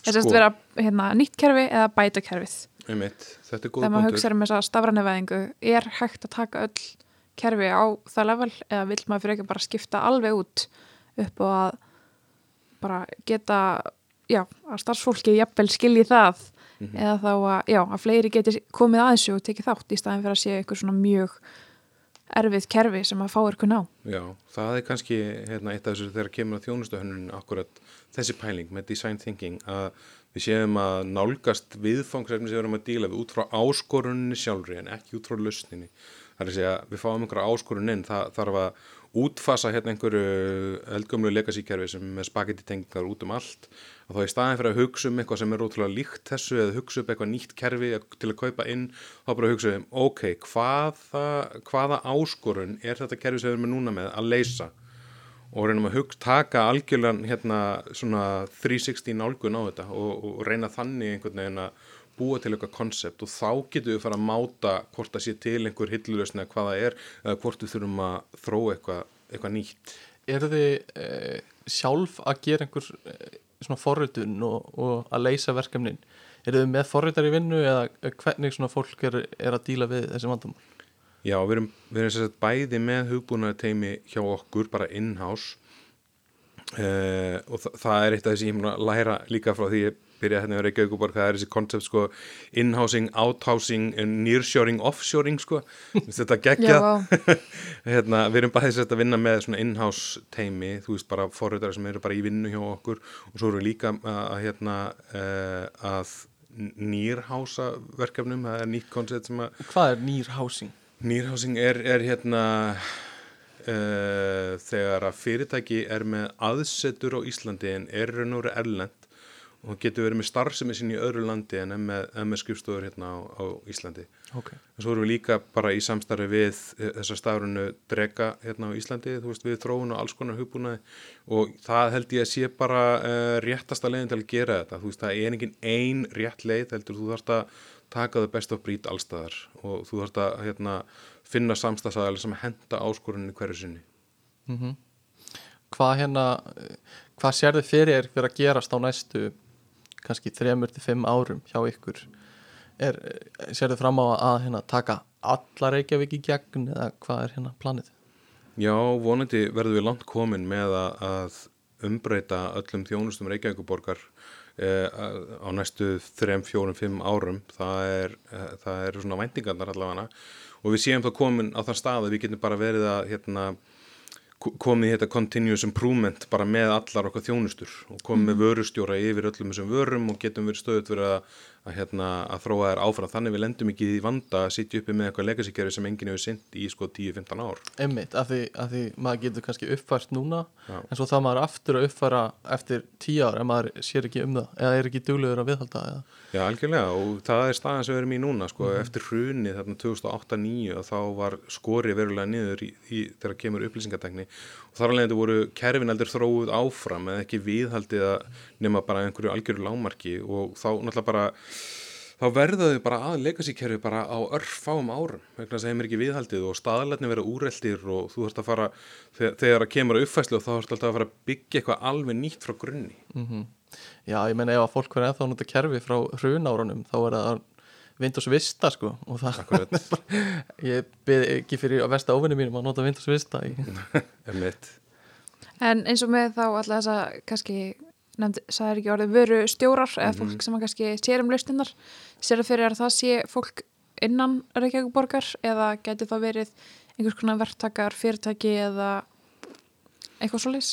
Speaker 1: Er það
Speaker 3: Sko.
Speaker 1: að vera hérna, nýtt kerfi eða bæta kerfið?
Speaker 3: Þetta er
Speaker 1: Þegar maður
Speaker 3: punktur
Speaker 1: hugsa um þessa stafrænivæðingu, er hægt að taka öll kerfi á það level eða vill maður fyrir ekki bara skipta alveg út upp og að bara geta já, að starfsfólki jafnvel skilji það
Speaker 3: Mhm.
Speaker 1: eða þá að, já, að fleiri geti komið að þessu og tekið þátt í staðin fyrir að sé eitthvað svona mjög erfið kerfi sem að fá eitthvað ná.
Speaker 3: Já, það er kannski hérna, eitt af þessu þegar kemur að þjónustuhönnun akkurat þessi pæling með design thinking að við séum að nálgast viðfangsefni sem við erum að díla við út frá áskorunni sjálfri en ekki út frá lausninni. Það er að segja við fáum einhverja áskorun inn, það þarf að útfasa hérna einhverju eldgömlu legacy-kerfi sem með spagetti tengingar út um allt. Og þá í staðin fyrir að hugsa um eitthvað sem er ótrúlega líkt þessu eða hugsa um eitthvað nýtt kerfi til að kaupa inn, þá bara hugsa um ok, hvaða, hvaða áskorun er þetta kerfi sem við erum núna með að leysa? Og reynum að hugsa, taka algjörlega hérna svona 360 nálgun á þetta og, og reyna þannig einhvern veginn að búa til eitthvað konsept og þá getum við fara að máta hvort það sé til einhver hillulösni eða hvað það er eða hvort við þurfum að þróa eitthvað, eitthvað nýtt.
Speaker 2: Er þið eh, sjálf að gera einhver eh, svona forritun og, og að leysa verkefnin? Er þið með forritar í vinnu eða hvernig svona fólk er, er að díla við þessi vandamál?
Speaker 3: Já, við erum, við erum sérst bæði með hugbúnaði teimi hjá okkur, bara in-house uh, og þa það er eitt af þessi ég mun að læra líka frá því ég byrjaði hérna ekki auðvitað það er þessi koncept sko in-housing, out-housing nearshoring, offshoring sko. Þetta geggja hérna, við erum bæðið sérst að vinna með svona in-house teimi, þú veist bara forröðar sem eru bara í vinnu hjá okkur. Og svo erum við líka að, að hérna uh, að nýrhása verkefnum, það er nýtt koncept sem að
Speaker 2: Hvað er nýrhásing?
Speaker 3: Nýrhásing er, er hérna uh, þegar að fyrirtæki er með aðsetur á Íslandi en er raun og veru erlend og getur verið með starfsemi sín í öðru landi en með, með skrifstofur hérna á, á Íslandi.
Speaker 2: Ok.
Speaker 3: En svo erum við líka bara í samstarfi við þessa stafrunu drega hérna á Íslandi, þú veist, við þróun og alls konar hugbúnaði og það held ég að sé bara uh, réttasta leiðin til að gera þetta. Þú veist, það er engin ein rétt leið, heldur þú þarfst að taka þau best of brít allstaðar og þú þarfst að hérna, finna samstagsæðalega sem henda áskorunni hverju sinni.
Speaker 2: Mm Hvað hérna, hvað sér þið fyrir er fyrir að gerast á næstu kannski þremur til fimm árum hjá ykkur? Er, sér þið fram á að hérna, taka alla Reykjavík í gegn eða hvað er hérna planið?
Speaker 3: Já, vonandi verðum við langt komin með að, umbreyta öllum þjónustum Reykjavíkuborgar eh, á næstu 3, 4, 5 árum það er, eh, það er svona væntingarnar allavega og við séum þá komin á þann stað að við getum bara verið að hérna, komið í þetta continuous improvement bara með allar okkar þjónustur og komið með vörustjóra yfir öllum þessum vörum og getum verið stöðut verið að, að, hérna, að þróa þær áfram þannig við lendum ekki í vanda að sitja uppi með eitthvað legacy-kerfi sem enginn hefur synd í sko 10-15 ár.
Speaker 2: Emmitt, af því, af því maður getur kannski uppfært núna
Speaker 3: Já.
Speaker 2: en svo það maður aftur að uppfæra eftir tíu ár en maður sér ekki um það eða er ekki duglegur að viðhalda eða.
Speaker 3: Já, algjörlega og það er staðan sem við erum í núna sko, eftir hruni þarna 2008-2009 þá var skori verulega niður í, í, þegar kemur upplýsingatekni og þar alveg þetta voru kerfin heldur þróuð áfram eða ekki viðhaldið að nema bara einhverju algjöru lámarki og þá náttúrulega bara þá verða þau bara að legacy kerfi bara á örfáum árum vegna þess að þeim er ekki viðhaldið og staðlarnir vera úreldir og þú þarfst að fara þegar, þegar að kemur að uppfæslu og þá þarfst alltaf að fara að byggja eitthvað alveg nýtt frá grunni.
Speaker 2: Mm Já, ég meina ef að fólk verður ennþá að nota kerfi frá hrunárunum þá er það Windows Vista sko og það ég byrði ekki fyrir að versta óvinni mínum að nota Windows Vista
Speaker 1: En eins og með þá alltaf þess að kannski nefndi, sagði ekki orðið vöru stjórar eða fólk sem að kannski sér um lausninnar sér það fyrir að það sé fólk innan Reykjavík eða geti það verið einhvers konar verktakar, fyrirtæki eða eitthvað svo leys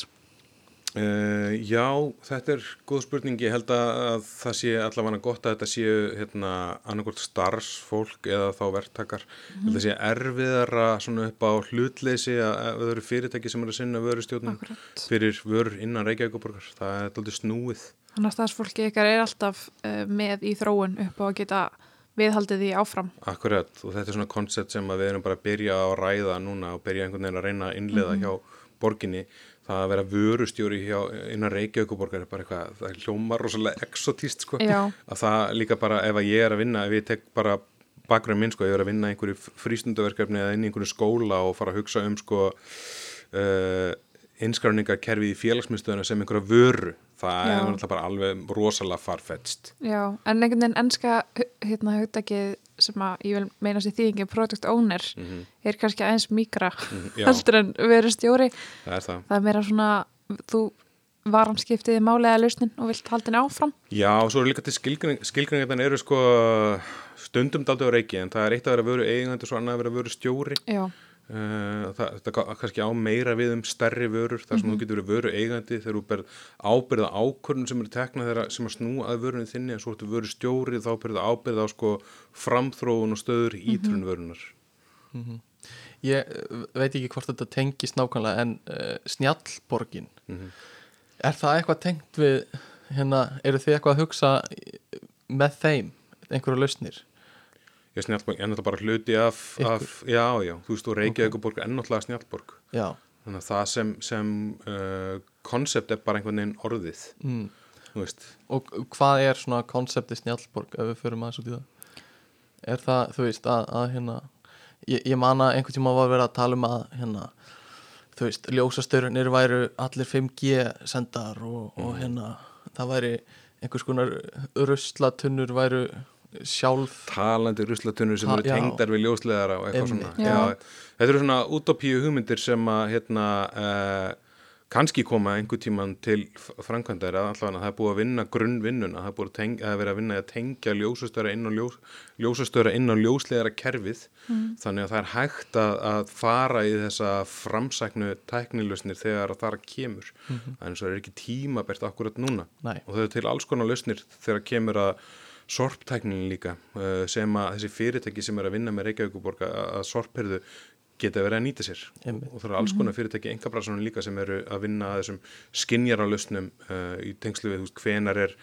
Speaker 3: Uh, já, þetta er góð spurning, ég held að, að það sé allavega gott að þetta séu hérna, annarkort starfsfólk eða þá verktakar, mm -hmm. þetta sé erfiðara svona upp á hlutleysi að eru fyrirtæki sem eru að sinna vörustjórnum
Speaker 1: Akkurat.
Speaker 3: fyrir vörur innan Reykjavíkuborgar, það er alltaf snúið.
Speaker 1: Þannig að stafsfólki ykkar er alltaf uh, með í þróun upp á að geta viðhaldið því áfram.
Speaker 3: Akkurat, og þetta er svona koncept sem við erum bara að byrja að ræða núna og byrja einhvern veginn að reyna að innleiða hjá borginni, það að vera vörustjóri hjá, innan Reykjavíkuborgar er bara eitthvað, það er hljómar rosalega exotíst sko.
Speaker 1: Já,
Speaker 3: að það líka bara ef að ég er að vinna ef ég tek bara bakgrunn minn sko ef ég er að vinna einhverju frístundaverkefni eða inn í einhverju skóla og fara að hugsa um sko uh, innskráningarkerfi í félagsmyndstöðuna sem einhverja vöru það
Speaker 1: Já.
Speaker 3: er náttúrulega bara alveg rosalega farfetst
Speaker 1: já, en einhvern veginn ennska hérna hugtakið sem að ég vil meina sér þýðingi product owner
Speaker 3: mm
Speaker 1: er kannski aðeins mikra
Speaker 3: -hmm. já,
Speaker 1: heldur en veru stjóri
Speaker 3: það er það.
Speaker 1: Það er meira svona þú varanskiptið málega lausnin og vilt halda henni áfram.
Speaker 3: Já, og svo er líka til skilgreining, skilgreiningarna eru sko stundum daldi á reiki en það er eitt að vera vöru eigandi og svo annað að vera vöru stjóri
Speaker 1: Já,
Speaker 3: Það, það er kannski á meira við um stærri vörur þar sem þú getur verið vöru eigandi þegar þú berð ábyrða ákvörðun sem eru teknað þeirra sem að snúa að vörunni þinni en svo ertu vöru stjóri þá berðu ábyrða á sko framþróun og stöður ítrun vörunar
Speaker 2: Ég uh, veit ekki hvort þetta tengist nákvæmlega en uh, snjallborgin.
Speaker 3: Mhm.
Speaker 2: er það eitthvað tengt við hérna, eru þið eitthvað að hugsa með þeim einhverja lausnir?
Speaker 3: Ég snjallborg, en þetta bara hluti af, af já, já, þú veist, og Reykjavíkuborg er ennáttúrulega snjallborg.
Speaker 2: Já,
Speaker 3: þannig að það sem, sem uh, koncept er bara einhvern veginn orðið.
Speaker 2: Mm.
Speaker 3: þú veist,
Speaker 2: og hvað er svona konsepti snjallborg ef við förum aðeins út í það? Er það, þú veist, að, að hérna ég, ég man að einhvern tíma var verið að tala um að hérna, þú veist, ljósastörunir væru allir 5G sendar og, og hérna það væri einhvers konar ruslatunnur væru sjálf.
Speaker 3: Talandi ruslatunnur sem
Speaker 2: Ha,
Speaker 3: eru
Speaker 2: já.
Speaker 3: tengdar við ljósleðara og eitthvað
Speaker 2: Einmitt.
Speaker 3: svona
Speaker 1: Já.
Speaker 3: já, þetta eru svona utopíu hugmyndir sem að hérna uh, kannski koma einhver tíman til framkvæmdar eða allavega það er búið að vinna grunnvinnuna. Það er búið að, teng, að vera að vinna að tengja ljósastöra inn á, ljós, ljósastöra inn á ljósleðara kerfið þannig að það er hægt að, að fara í þessa framsæknu tæknilausnir þegar að það kemur. En svo er ekki tímabært akkurat núna.
Speaker 2: Nei.
Speaker 3: og þau eru til alls konar lausnir þegar kemur að sorptæknin líka uh, sem að þessi fyrirtæki sem er að vinna með Reykjavíkuborg að, sorpherðu geta verið að nýta sér.
Speaker 2: Einmitt.
Speaker 3: og það eru alls konar fyrirtæki engabrarsanum líka sem eru að vinna að þessum skinjaralausnum uh, í tengslu við veist, hvenar er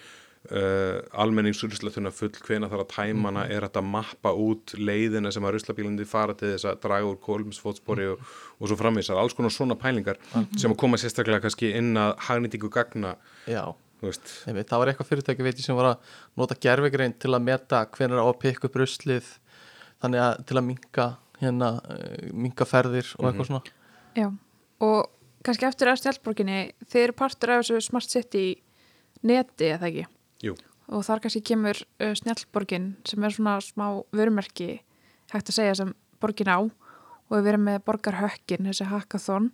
Speaker 3: uh, almenningsruslatuna full, hvenar þarf að tæmana er þetta að mappa út leiðina sem að ruslabílandi fara til þess að draga úr kólumsfótspori og, og svo framvísar alls konar svona pælingar sem að koma sérstaklega kannski inn að hagnýtingu gagna
Speaker 2: já, einmitt, það var eitthvað fyrirtæki veit ég sem var að nota gerfigrein til að meta hvenær á að pikka upp ruslið þannig að til að minka hérna, uh, minka ferðir og eitthvað svona.
Speaker 1: Já og kannski eftir að stjálfborginni þeir eru partur af þessu Smart City neti, eða ekki?
Speaker 3: Jú.
Speaker 1: Og þar kannski kemur uh, snjallborgin sem er svona smá vörumerki hægt að segja sem borgin á og við erum með borgarhökkin þessi hackathon.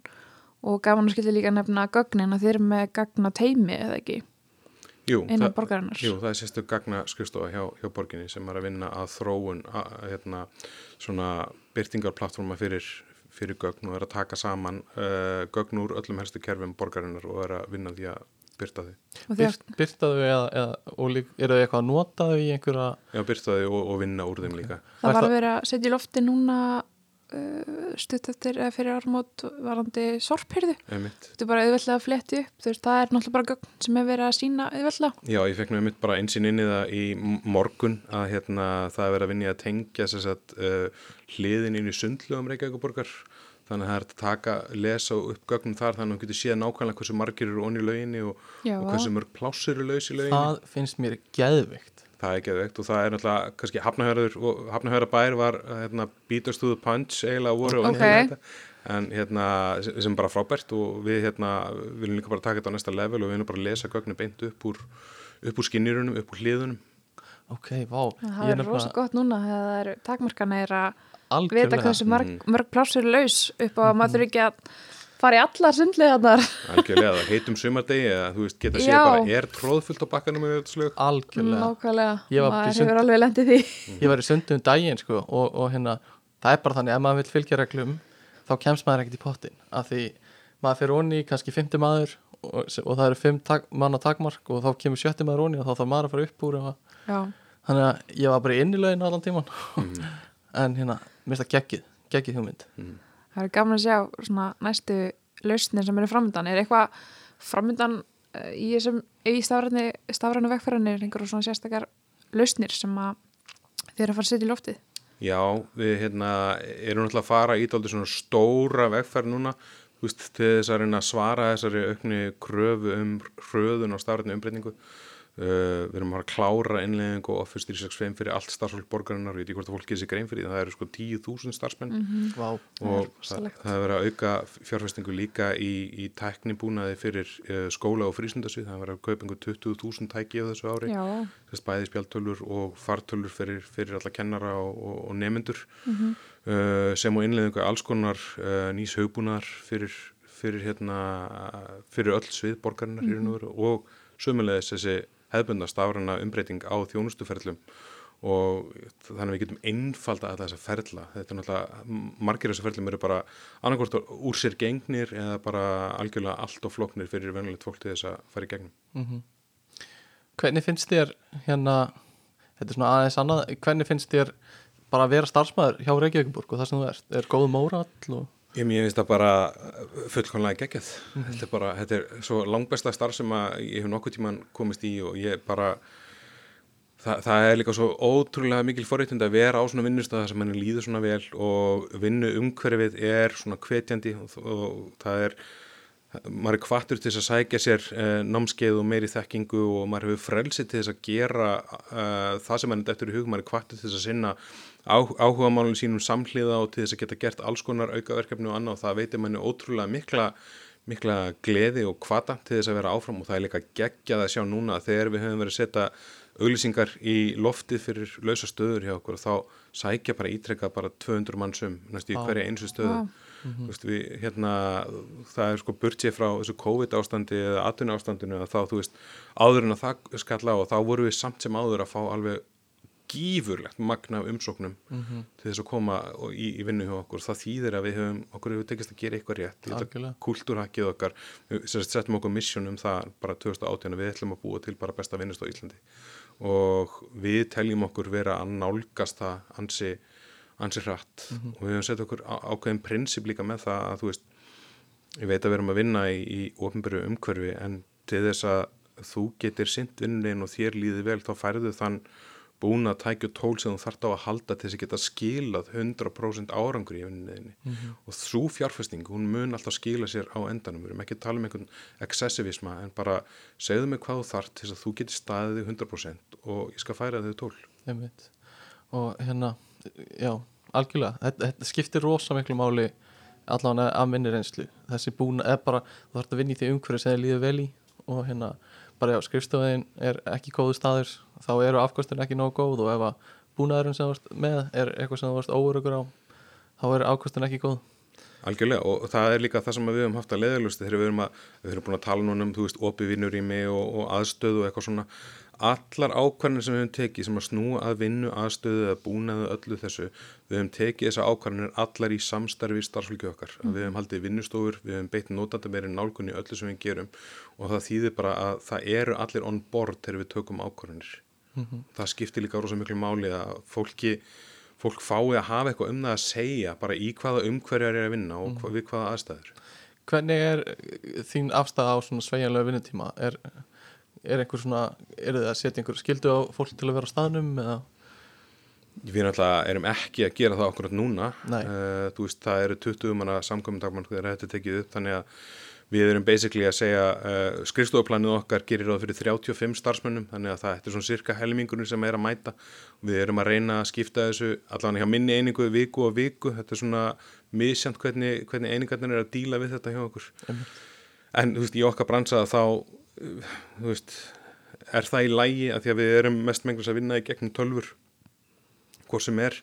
Speaker 1: Og gaman að skilja líka nefna gögnin að þeir eru með gagna teimi eða ekki
Speaker 3: Jú,
Speaker 1: innan
Speaker 3: það-
Speaker 1: borgarinnar
Speaker 3: Jú, það er sérstu gagna skrifstofa hjá, hjá borginni sem er að vinna að þróun að, hérna, svona byrtingarplattforma fyrir, fyrir gögn og er að taka saman uh, gögn úr öllum helstu kerfum borgarinnar og er að vinna því að byrta því.
Speaker 1: og þegar,
Speaker 2: Byrt, byrta þau eða, eða og lík, eru þau eitthvað að nota þau í einhverja
Speaker 3: Já, byrta því og, og vinna úr þeim líka.
Speaker 1: það var að vera að setja í lofti núna stutt eftir eða fyrir ármót varandi sorphyrðu þetta er bara auðveldlega að fletti upp veist, það er náttúrulega bara gögn sem er verið að sína auðveldlega.
Speaker 3: Já, ég fekk nú einmitt bara einsinn inn í það í morgun að hérna, það er verið að vinna í að tengja að uh, hliðin inn í sundlugum Reykjavíkuborgar þannig að það er að taka, lesa upp gögnum þar þannig að þú getur séð nákvæmlega hversu margir eru onni í lauginni og, og hversu mörg pláss eru laus í lauginni.
Speaker 2: Það finnst mér geðvikt
Speaker 3: það er geðveikt og það er náttúrulega kannski hafnahjörður og hafnahjörðabær var hérna, the punch eiginlega voru og
Speaker 1: Ok.
Speaker 3: þetta en hérna sem bara frábært og við hérna viljum líka bara taka þetta á næsta level og við viljum bara lesa gögnu beint upp úr upp úr skinnirunum, upp úr hliðunum
Speaker 2: ok, vá
Speaker 1: það er rosa gott núna þegar það eru takmarkana er að vita hversu mörg,
Speaker 3: Mhm.
Speaker 1: mörg plássur er laus upp á að maður þurfi ekki að fara í allar sundlegaðnar
Speaker 3: algjörlega, það heitum sumardegi eða þú veist geta séð bara er tróðfullt á bakkanum með þetta slög
Speaker 2: algjörlega.
Speaker 1: Nákvæmlega,
Speaker 2: Ég var sund-
Speaker 1: hefur alveg lendið því.
Speaker 2: Ég var í sundum um daginn sko og, og hérna, það er bara þannig ef maður vil fylgja reglum þá kemst maður ekkert í pottin af því maður fyrir onni kannski 50 maður og, og það eru 5 tak, manna takmark og þá kemur 70 maður onni og þá þarf maður að fara upp úr þannig að ég var bara í innilögin allan tíman
Speaker 3: Mhm.
Speaker 2: en hérna, mér finnst það geggið geggið hugmynd
Speaker 1: það er gaman að sjá svona næstu lausnir sem eru framöndan er eitthvað framöndan uh, í í stafrænu vegferðinni er einhverjum svona sérstakar lausnir sem að þeir eru að fara að setja í loftið?
Speaker 3: Já, við hérna, erum náttúrulega að fara í dálítið svona stóra vegferð núna veist, til þess að að svara þessari aukni kröfu um hröðun og stafrætni umbreytingu uh, við erum að klára innleðingu og Office 365 fyrir allt starfsfólk borgarinnar. Og ég veit ekki hvort að fólk getur sér grein fyrir því, það eru sko 10.000 starfsmenn.
Speaker 1: Mhm.
Speaker 2: Vá,
Speaker 3: og
Speaker 1: Það er
Speaker 3: það, er verið að auka fjárfestingu líka í, í tæknibúnaði fyrir uh, skóla og frísundasvið, það er verið að kaupa einhver 20.000 tæki á þessu ári.
Speaker 1: Já,
Speaker 3: þess bæði spjaltölur og fartölur fyrir, fyrir alla kennara og, og, og nemyndur
Speaker 1: Mhm.
Speaker 3: uh, sem og innleðingu alls konar uh, nýs hugbúnaðar fyrir, fyrir, hérna, fyrir öll svið borgarinnar mm -hmm. og sömulegis þessi hefðbundna stafrana umbreyting á þjónustuferlum og þannig að við getum einfalda að þessa ferla, þetta er náttúrulega margir þessar ferlum eru bara annarkort úr sér gengnir eða bara algjörlega allt og floknir fyrir venulegt fólk til þess að fara í gegnum.
Speaker 2: Mm -hmm. Hvernig finnst þér hérna, þetta er svona aðeins annað hvernig finnst þér bara að vera starfsmæður hjá Reykjavíkborg og það sem þú ert, er góð mórall og
Speaker 3: Ég finnst það bara fullkonlega geggjað. Mm -hmm. Þetta er bara, þetta er svo langbæsta starf sem að ég hef nokkuð tíman komist í og ég bara, það, það er líka svo ótrúlega mikil forréttund að vera á svona vinnustöða sem manni líður svona vel og vinnu umhverfið er svona hvetjandi og, og það er, maður er kvartur til þess að sækja sér eh, námskeið og meiri þekkingu og maður hefur frelsið til þess að gera eh, það sem er eftir í hug, maður er kvartur til þess að sinna áhuga málunum sínum samhliða og til þess að geta gert alls konar aukaverkefni og annað og það veitir manni ótrúlega mikla, mikla gleði og kvata til þess að vera áfram og það er líka geggjað að sjá núna að þegar við höfum verið að setja auglýsingar í loftið fyrir lausa stöður hjá okkur og þá sækja bara ítrekka bara 200 mannsum næstu í hverja einsu stöðu ah. mm -hmm. veist, við, hérna, það er sko burtið frá þessu COVID ástandi eða atvinna ástandinu að þá þú veist áður en að það skalla og þá voru við samt sem áður að fá alveg gífurlegt magna umsóknum mm -hmm. til þess að koma í, í vinnu hjá okkur. Það þýðir að við höfum, okkur hefur tekist að gera eitthvað rétt, kultúrhakkið okkar við settum okkur missjónum það bara 2018 við ætlum að búa til bara besta vinnust á Íslandi. Og við teljum okkur vera að nálgast það ansi, ansi hratt. Mm -hmm. og við höfum sett okkur á, ákveðin prinsip líka með það að þú veist ég veit að við erum að vinna í, í ofnbyrju umhverfi en til þess að þú getur sint vinnin og þér líði vel þá færðu þann búin að tækja tól sem þú þart á að halda til þess að geta skilað 100% árangur í vinninni mm -hmm. og þrú fjárfæsting, hún mun alltaf skila sér á endanum, við erum ekki að tala um einhvern excessivisma en bara segðu mig hvað þú þart til þess að þú geti staðið 100% og ég skal færa þau tól.
Speaker 2: Einmitt. og hérna já, algjörlega, þetta, þetta skiptir rosa miklu máli allavega af minni reynslu þessi búin að bara, þú þart að vinna í því umhverju sem þið líður vel í og hérna bara já, skrifstofin er ekki góðu staður þá eru afkostin ekki nógu góð og ef að búnaðurinn sem þú varst með er eitthvað sem þú varst óurugur á þá er afkostin ekki góð
Speaker 3: Algjörlega og það er líka það sem við höfum haft að leðalusti þegar við höfum, að, við höfum búin að tala núna um þú veist, opivinnur í mig og, og aðstöðu og eitthvað svona allar ákvarðinir sem við höfum tekið sem að snúa að vinnu aðstöðu eða búnaðu öllu þessu við höfum tekið þessa ákvarðinir allar í samstarfi starfsfólki okkar mm. við höfum haldið vinnustofur, við höfum beitt notanda meirinn nálgunni öllu sem við gerum og það þýðir bara að það eru allir on board þegar við tökum ákvarðinir mm -hmm. það skiptir líka rosa miklu máli að fólki fólk fái að hafa eitthvað um það að segja bara í hvaða umhverjar er að vinna og mm. við hvaða aðstæður
Speaker 2: Hvernig er þín afstæða á svona sveiginlega vinnutíma? Er er einhver svona, er það að setja einhver skildu á fólk til að vera á staðnum eða?
Speaker 3: Við náttúrulega erum ekki að gera það okkur núna uh, veist, það eru 20 manna samkommendagmann þegar þetta tekið upp, þannig að við erum basically að segja uh, skrifstofaplanið okkar gerir ráð fyrir 35 starfsmönnum, þannig að það er svona cirka helmingunum sem er að mæta við erum að reyna að skipta þessu allavega hjá minni einingu viku og viku þetta er svona misjant hvernig, hvernig einingarnir er að díla við þetta hjá okkur mm. en þú veist, í okkar bransa þá þú veist er það í lægi að því að við erum mest menglast að vinna í gegnum tölfur hvað sem er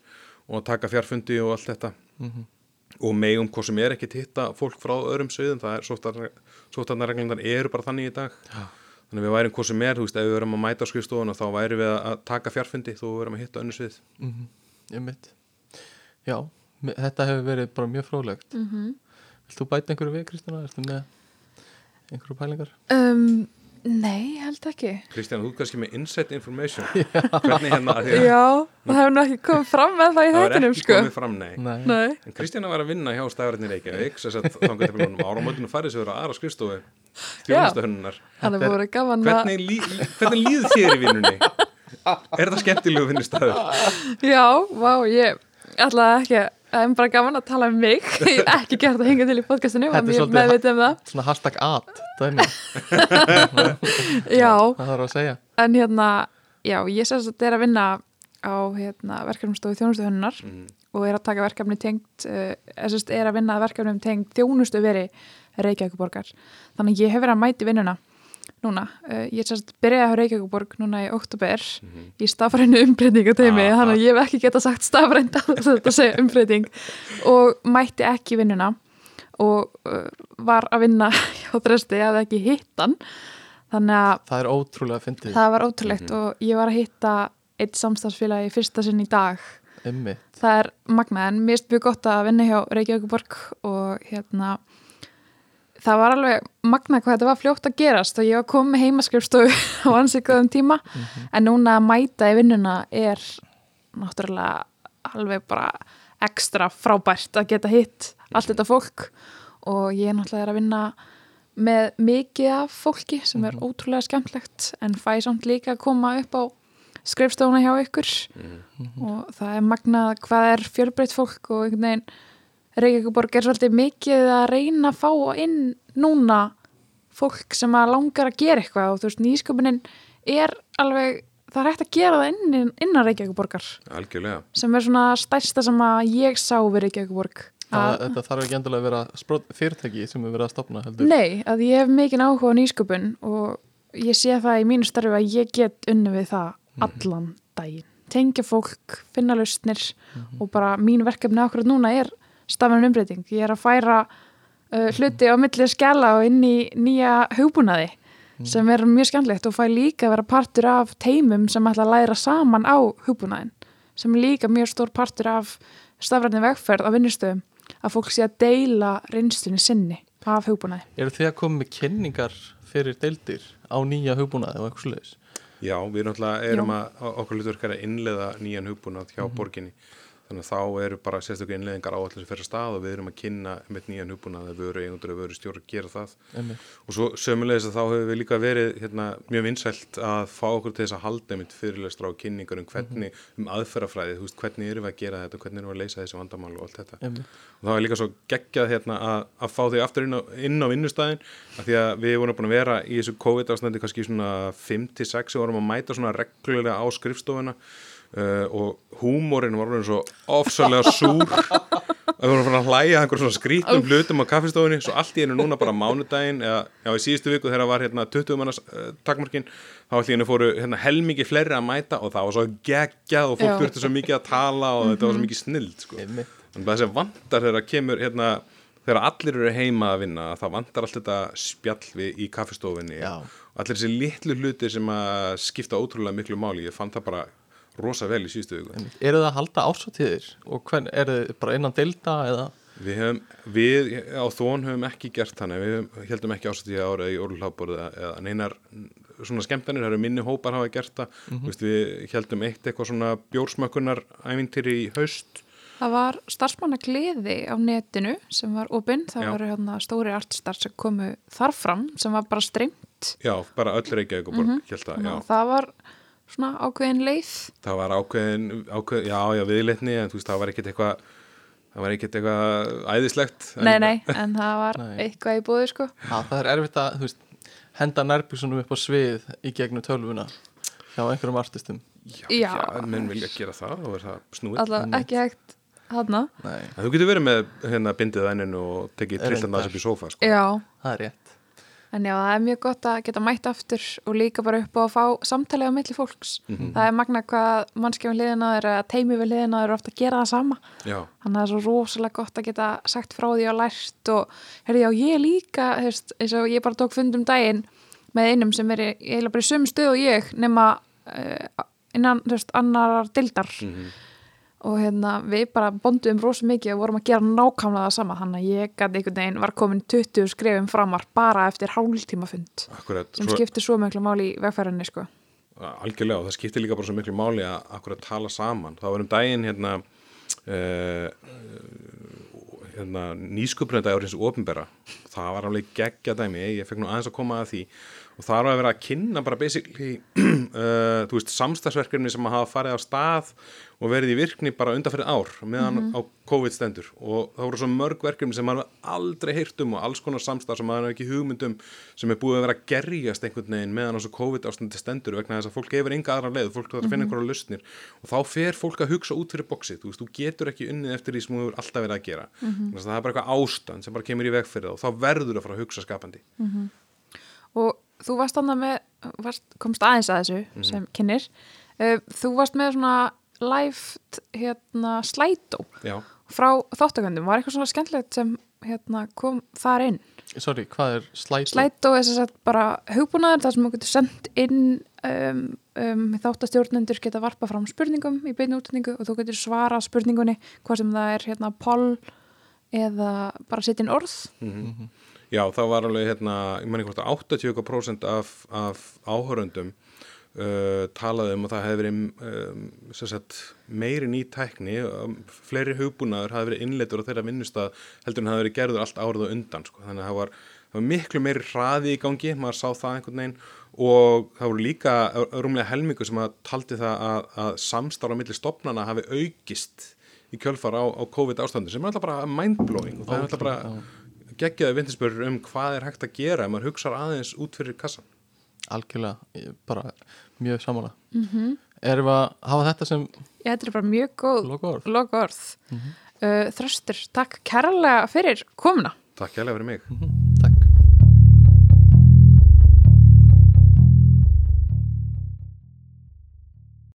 Speaker 3: og að taka fjárfundi og allt þetta mm -hmm. Og megum hvað sem er ekki að hitta fólk frá öðrum sögðum, það er sótarnarreglindar eru bara þannig í dag ja. þannig við værim hvað sem er, þú veist, ef við verum að mæta á skrifstofuna þá væri við að taka fjárfundi þó við verum að hitta önnu svið mm
Speaker 2: -hmm. Ég mitt Já, þetta hefur verið bara mjög frólægt mm -hmm. Vilt þú bæta einhverju við Kristina? Erstu með einhverju pælingar?
Speaker 1: Um, nei, held ekki
Speaker 3: Kristján, þú er kannski með inside information hvernig hérna
Speaker 1: Já, það hefur náttúrulega ekki komið fram með það í þættinum
Speaker 3: Það hefur ekki
Speaker 1: sko.
Speaker 3: komið fram, nei,
Speaker 1: nei. nei.
Speaker 3: En Kristján var að vinna hjá stafrættin Reykjavík þess að þá getur við núna áramöndinu farið sem verður aðra skrifstofu þjónustahönnunar hvernig, lí, hvernig líð þér í vinnunni? Er það skemmtilegu vinnustafur?
Speaker 1: Já, vá, ég ætlaði ekki að Það er bara gaman að tala um mig. Ég hef ekki gert að hinga til í podcastinu
Speaker 2: Þetta er svolítið um svona hashtag ad
Speaker 1: Já.
Speaker 2: Það þarf að segja?
Speaker 1: En hérna, já, ég sérst að þetta er að vinna á hérna, verkefnumstofu þjónustuhönnunar mm. og er að taka verkefni tengt uh, er að vinna verkefnum tengt þjónustu veri Reykjavíkuborgar Þannig ég hef verið að mæti vinnuna núna, uh, ég er sérst byrjaði á Reykjavíkborg núna í oktober mm -hmm. í stafrænu umbreytingateimi ah, þannig að ég hef ekki gett að sagt stafrænt að segja umbreyting. Og mætti ekki vinnuna. Og uh, var að vinna hjá Dresti, hafði ekki hitt hann. Þannig að
Speaker 2: það er ótrúlega fyndið.
Speaker 1: Það var ótrúlegt og ég var að hitta eitt samstagsfélagi fyrsta sinn í dag.
Speaker 2: Einmitt.
Speaker 1: það er magnað en mér finnst mjög gott að vinna hjá Reykjavíkuborg og hérna það var alveg magnað hvað þetta var fljótt að gerast og ég var komið heimaskrifstofu á ansíkuðum tíma. En núna að mæta í vinnuna er náttúrulega alveg bara ekstra frábært að geta hitt allt þetta fólk. Og ég náttúrulega er að vinna með mikið af fólki sem er ótrúlega skemmtlegt en fæ samt líka að koma upp á skrifstofuna hjá ykkur. Og það er magnað hvað er fjölbreytt fólk og einhvern veginn Reykjavíkuborg er svolítið mikið að reyna að fá inn núna fólk sem að langar að gera eitthvað og þú veist nýsköpunin er alveg, það er hægt að gera það inn, innan Reykjavíkuborgar
Speaker 3: algjörlega.
Speaker 1: Sem er svona stærsta sem að ég sá við Reykjavíkuborg
Speaker 2: það,
Speaker 1: að,
Speaker 2: þetta þarf ekki endilega að vera sprot, fyrirtæki sem er verið að stopna heldur.
Speaker 1: Nei, að ég hef mikið áhuga á nýsköpun og ég sé það í mínu starfi að ég get unni við það allan daginn. Tengja fólk, finna lausnir og bara mín verkefni akkurat núna er stafan umbreyting. Ég er að færa uh, hluti á milli skjala og inn í nýja hugbúnaði sem er mjög skemmtlegt og fæ líka að vera partur af teimum sem ætla að læra saman á hugbúnaðin sem er líka mjög stór partur af stafræðin vegferð á vinnustöðum að fólk sé að deila reynslunni sinni af hugbúnaði.
Speaker 2: eru þið að koma með kynningar fyrir deildir á nýja hugbúnaði og eitthvað sluðis
Speaker 3: Já, við náttúrulega erum að, okkur hlutverk er að innleiða nýjan hugbúnað hjá borginni þannig að þá eru bara sérstöku innleiðingar áallir sem fer að stað og við erum að kynna með nýjan hugbúnað að vöru eigundur að vöru stjórn að gera það
Speaker 2: Einmitt.
Speaker 3: og svo sömulegis að þá hefur við líka verið hérna, mjög vinsælt að fá okkur til þess að halda einmitt fyrirlestra á kynningar um hvernig, um aðferðafræði, þú veist, hvernig erum við að gera þetta og hvernig erum við að leysa þessi vandamál og allt þetta
Speaker 2: Einmitt.
Speaker 3: og það var líka svo geggjað hérna að, að fá þau aftur inn á, inn á vinnustæðin af því að við vorum búin að vera í þessu COVID-ástandi kannski svona 5-6 og vorum að mæta svona reglulega á skrifstofuna uh, og húmórin var orðin svo ofsalega súr. Og við vorum bara að hlæja einhver svona skrítum hlutum á kaffistofunni svo allt í einu núna bara mánudaginn eða já, í síðustu viku þegar var hérna 20 mannas uh, takmarkin þá allt í einu fóru hérna, helmingi fleiri að mæta og það var svo geggjað og fólk þurfti svo mikið að tala og þetta var svo mikið snild sko. Þannig að þessi vantar þegar að kemur hérna, þegar allir eru heima að vinna það vantar allt þetta spjall við í kaffistofinni
Speaker 2: Já.
Speaker 3: og allir þessi litlu hluti sem að skipta ótrúlega miklu máli ég fann það bara rosa vel í síðustu viku
Speaker 2: eru það að halda ársatíðir og hvern, eru þið bara innan deilda eða
Speaker 3: Við, höfum, við á þón höfum ekki gert þannig, við heldum ekki ásatíða ára í Órlháborð eða, eða neinar svona skemmtanir, það eru minni hópar hafa gert það, mm -hmm. við heldum eitt eitthvað svona bjórsmökkunar ævintýri í haust
Speaker 1: Það var starfsmannagliði á netinu sem var opinn, það
Speaker 3: Já.
Speaker 1: voru hérna stóri artistar sem komu þar fram sem var bara streymt
Speaker 3: Já, bara öll Reykjavík og borg, mm -hmm. held að, já.
Speaker 1: það var svona ákveðin leið?
Speaker 3: Það var ákveðin, ákveðin já, já, viðleitni, en þú veist, það var ekkert eitthvað það var ekkert eitthvað æðislegt en,
Speaker 1: Nei, nei, en það var
Speaker 2: Nei.
Speaker 1: eitthvað í búið sko.
Speaker 2: Já, það er erfitt að þú veist, henda nærbjörnsunum upp á svið í gegnum tölvuna hjá einhverjum artistum.
Speaker 3: Já,
Speaker 1: Já.
Speaker 3: já, menn vilja gera það og er það snúið.
Speaker 1: Alltaf ekki hægt hana
Speaker 2: Nei,
Speaker 3: En Þú getur verið með hérna bindið enninu og tekið
Speaker 2: reyndar.
Speaker 3: aðeins upp í sófa sko.
Speaker 1: Já,
Speaker 2: það er rétt
Speaker 1: en já, það er mjög gott að geta mætt aftur og líka bara upp á að fá samtalið á milli fólks. Það er magna hvað mannskjafin liðinaður eða teimi við liðinaður ofta að gera það sama.
Speaker 3: Já,
Speaker 1: þannig að það er svo rosalega gott að geta sagt frá því og lært og herri, já, ég líka, hefst, eins og ég bara tók fundum daginn með einum sem er eiginlega bara í sömu stöð og ég nema uh, innan, þú veist, annar dildar og hérna, við bara bondum rosa mikið og vorum að gera nákvæmlega það sama. Þannig að ég gæti einhvern veginn var komin 20 skrefum framar bara eftir hálftíma fund.
Speaker 3: Akkurat
Speaker 1: sem
Speaker 3: svo,
Speaker 1: skiptir svo miklu máli í vegfærinni sko.
Speaker 3: Algjörlega og það skiptir líka bara svo miklu máli að akkurat tala saman. Það var um daginn hérna uh, hérna, nýsköpunardagur hins opinbera. Það var alveg geggja dæmi. Ég fekk nú aðeins að koma að því og það var að vera að kynna bara basically uh, þú veist, samstagsverkefni sem að hafa farið á stað og verið í virkni bara undanferðið ár meðan á COVID stendur. Og það voru svo mörg verkefni sem maður aldrei heyrt um og alls konar samstað sem maður ekki hugmyndum sem er búið að vera að gerjast einhvern veginn meðan á svo COVID ástandi stendur vegna þess að fólk hefur enga aðra leið, fólk þarf að finna einhverja lausnir. Og þá fer fólk að hugsa út fyrir boxið, þú veist, þú getur ekki unnið eftir því sem þú hefur alltaf verið að gera. Þannig að það er bara eitthvað ástand sem bara kemur í veg fyrir það og þá verður að fara að hugsa skapandi.
Speaker 1: Og þú varst annað með varst, komst aðeins að þessu sem kynir uh, þú varst með svona live hérna slætó
Speaker 3: Já,
Speaker 1: frá þáttakandum, var eitthvað svona skemmtilegt sem hérna, kom þar inn?
Speaker 2: Sorry, hvað er slæt
Speaker 1: Slætó er þess að bara hugbúnaður þar sem þú getur sendt inn um, um, þáttastjórnendur geta varpa fram spurningum í beinu útendingu og þú getur svara spurningunni hvað sem það er hérna poll eða bara setja inn orð.
Speaker 3: Mhm. Já, það var alveg hérna, ég manni hvort að 80% af, af áhöröndum uh, talaði um að það hefði verið um, meiri ný tækni, um, fleiri hugbúnaður hafi verið innleitur á þeirra vinnustad heldur en hafi verið gerður allt árið og undan sko. þannig að það var, það var miklu meiri hraði í gangi, maður sá það einhvern veginn og það voru líka rúmlega helmingu sem að taldi það að, að samstára millir stopnana hafi aukist í kjölfar á, á COVID ástandi sem er alltaf bara mindblowing og það er alltaf bara geggjaði vintispörur um hvað er hægt að gera ef maður hugsa aðeins út fyrir kassan
Speaker 2: algjörlega, bara mjög samála
Speaker 1: mm
Speaker 2: Mhm.
Speaker 1: -hmm.
Speaker 2: erum við að hafa þetta sem
Speaker 1: Ég þetta er bara mjög góð
Speaker 2: logo orð
Speaker 1: loka orð uh, Þröstur, takk kærlega fyrir komuna.
Speaker 3: Takk hérlega fyrir mig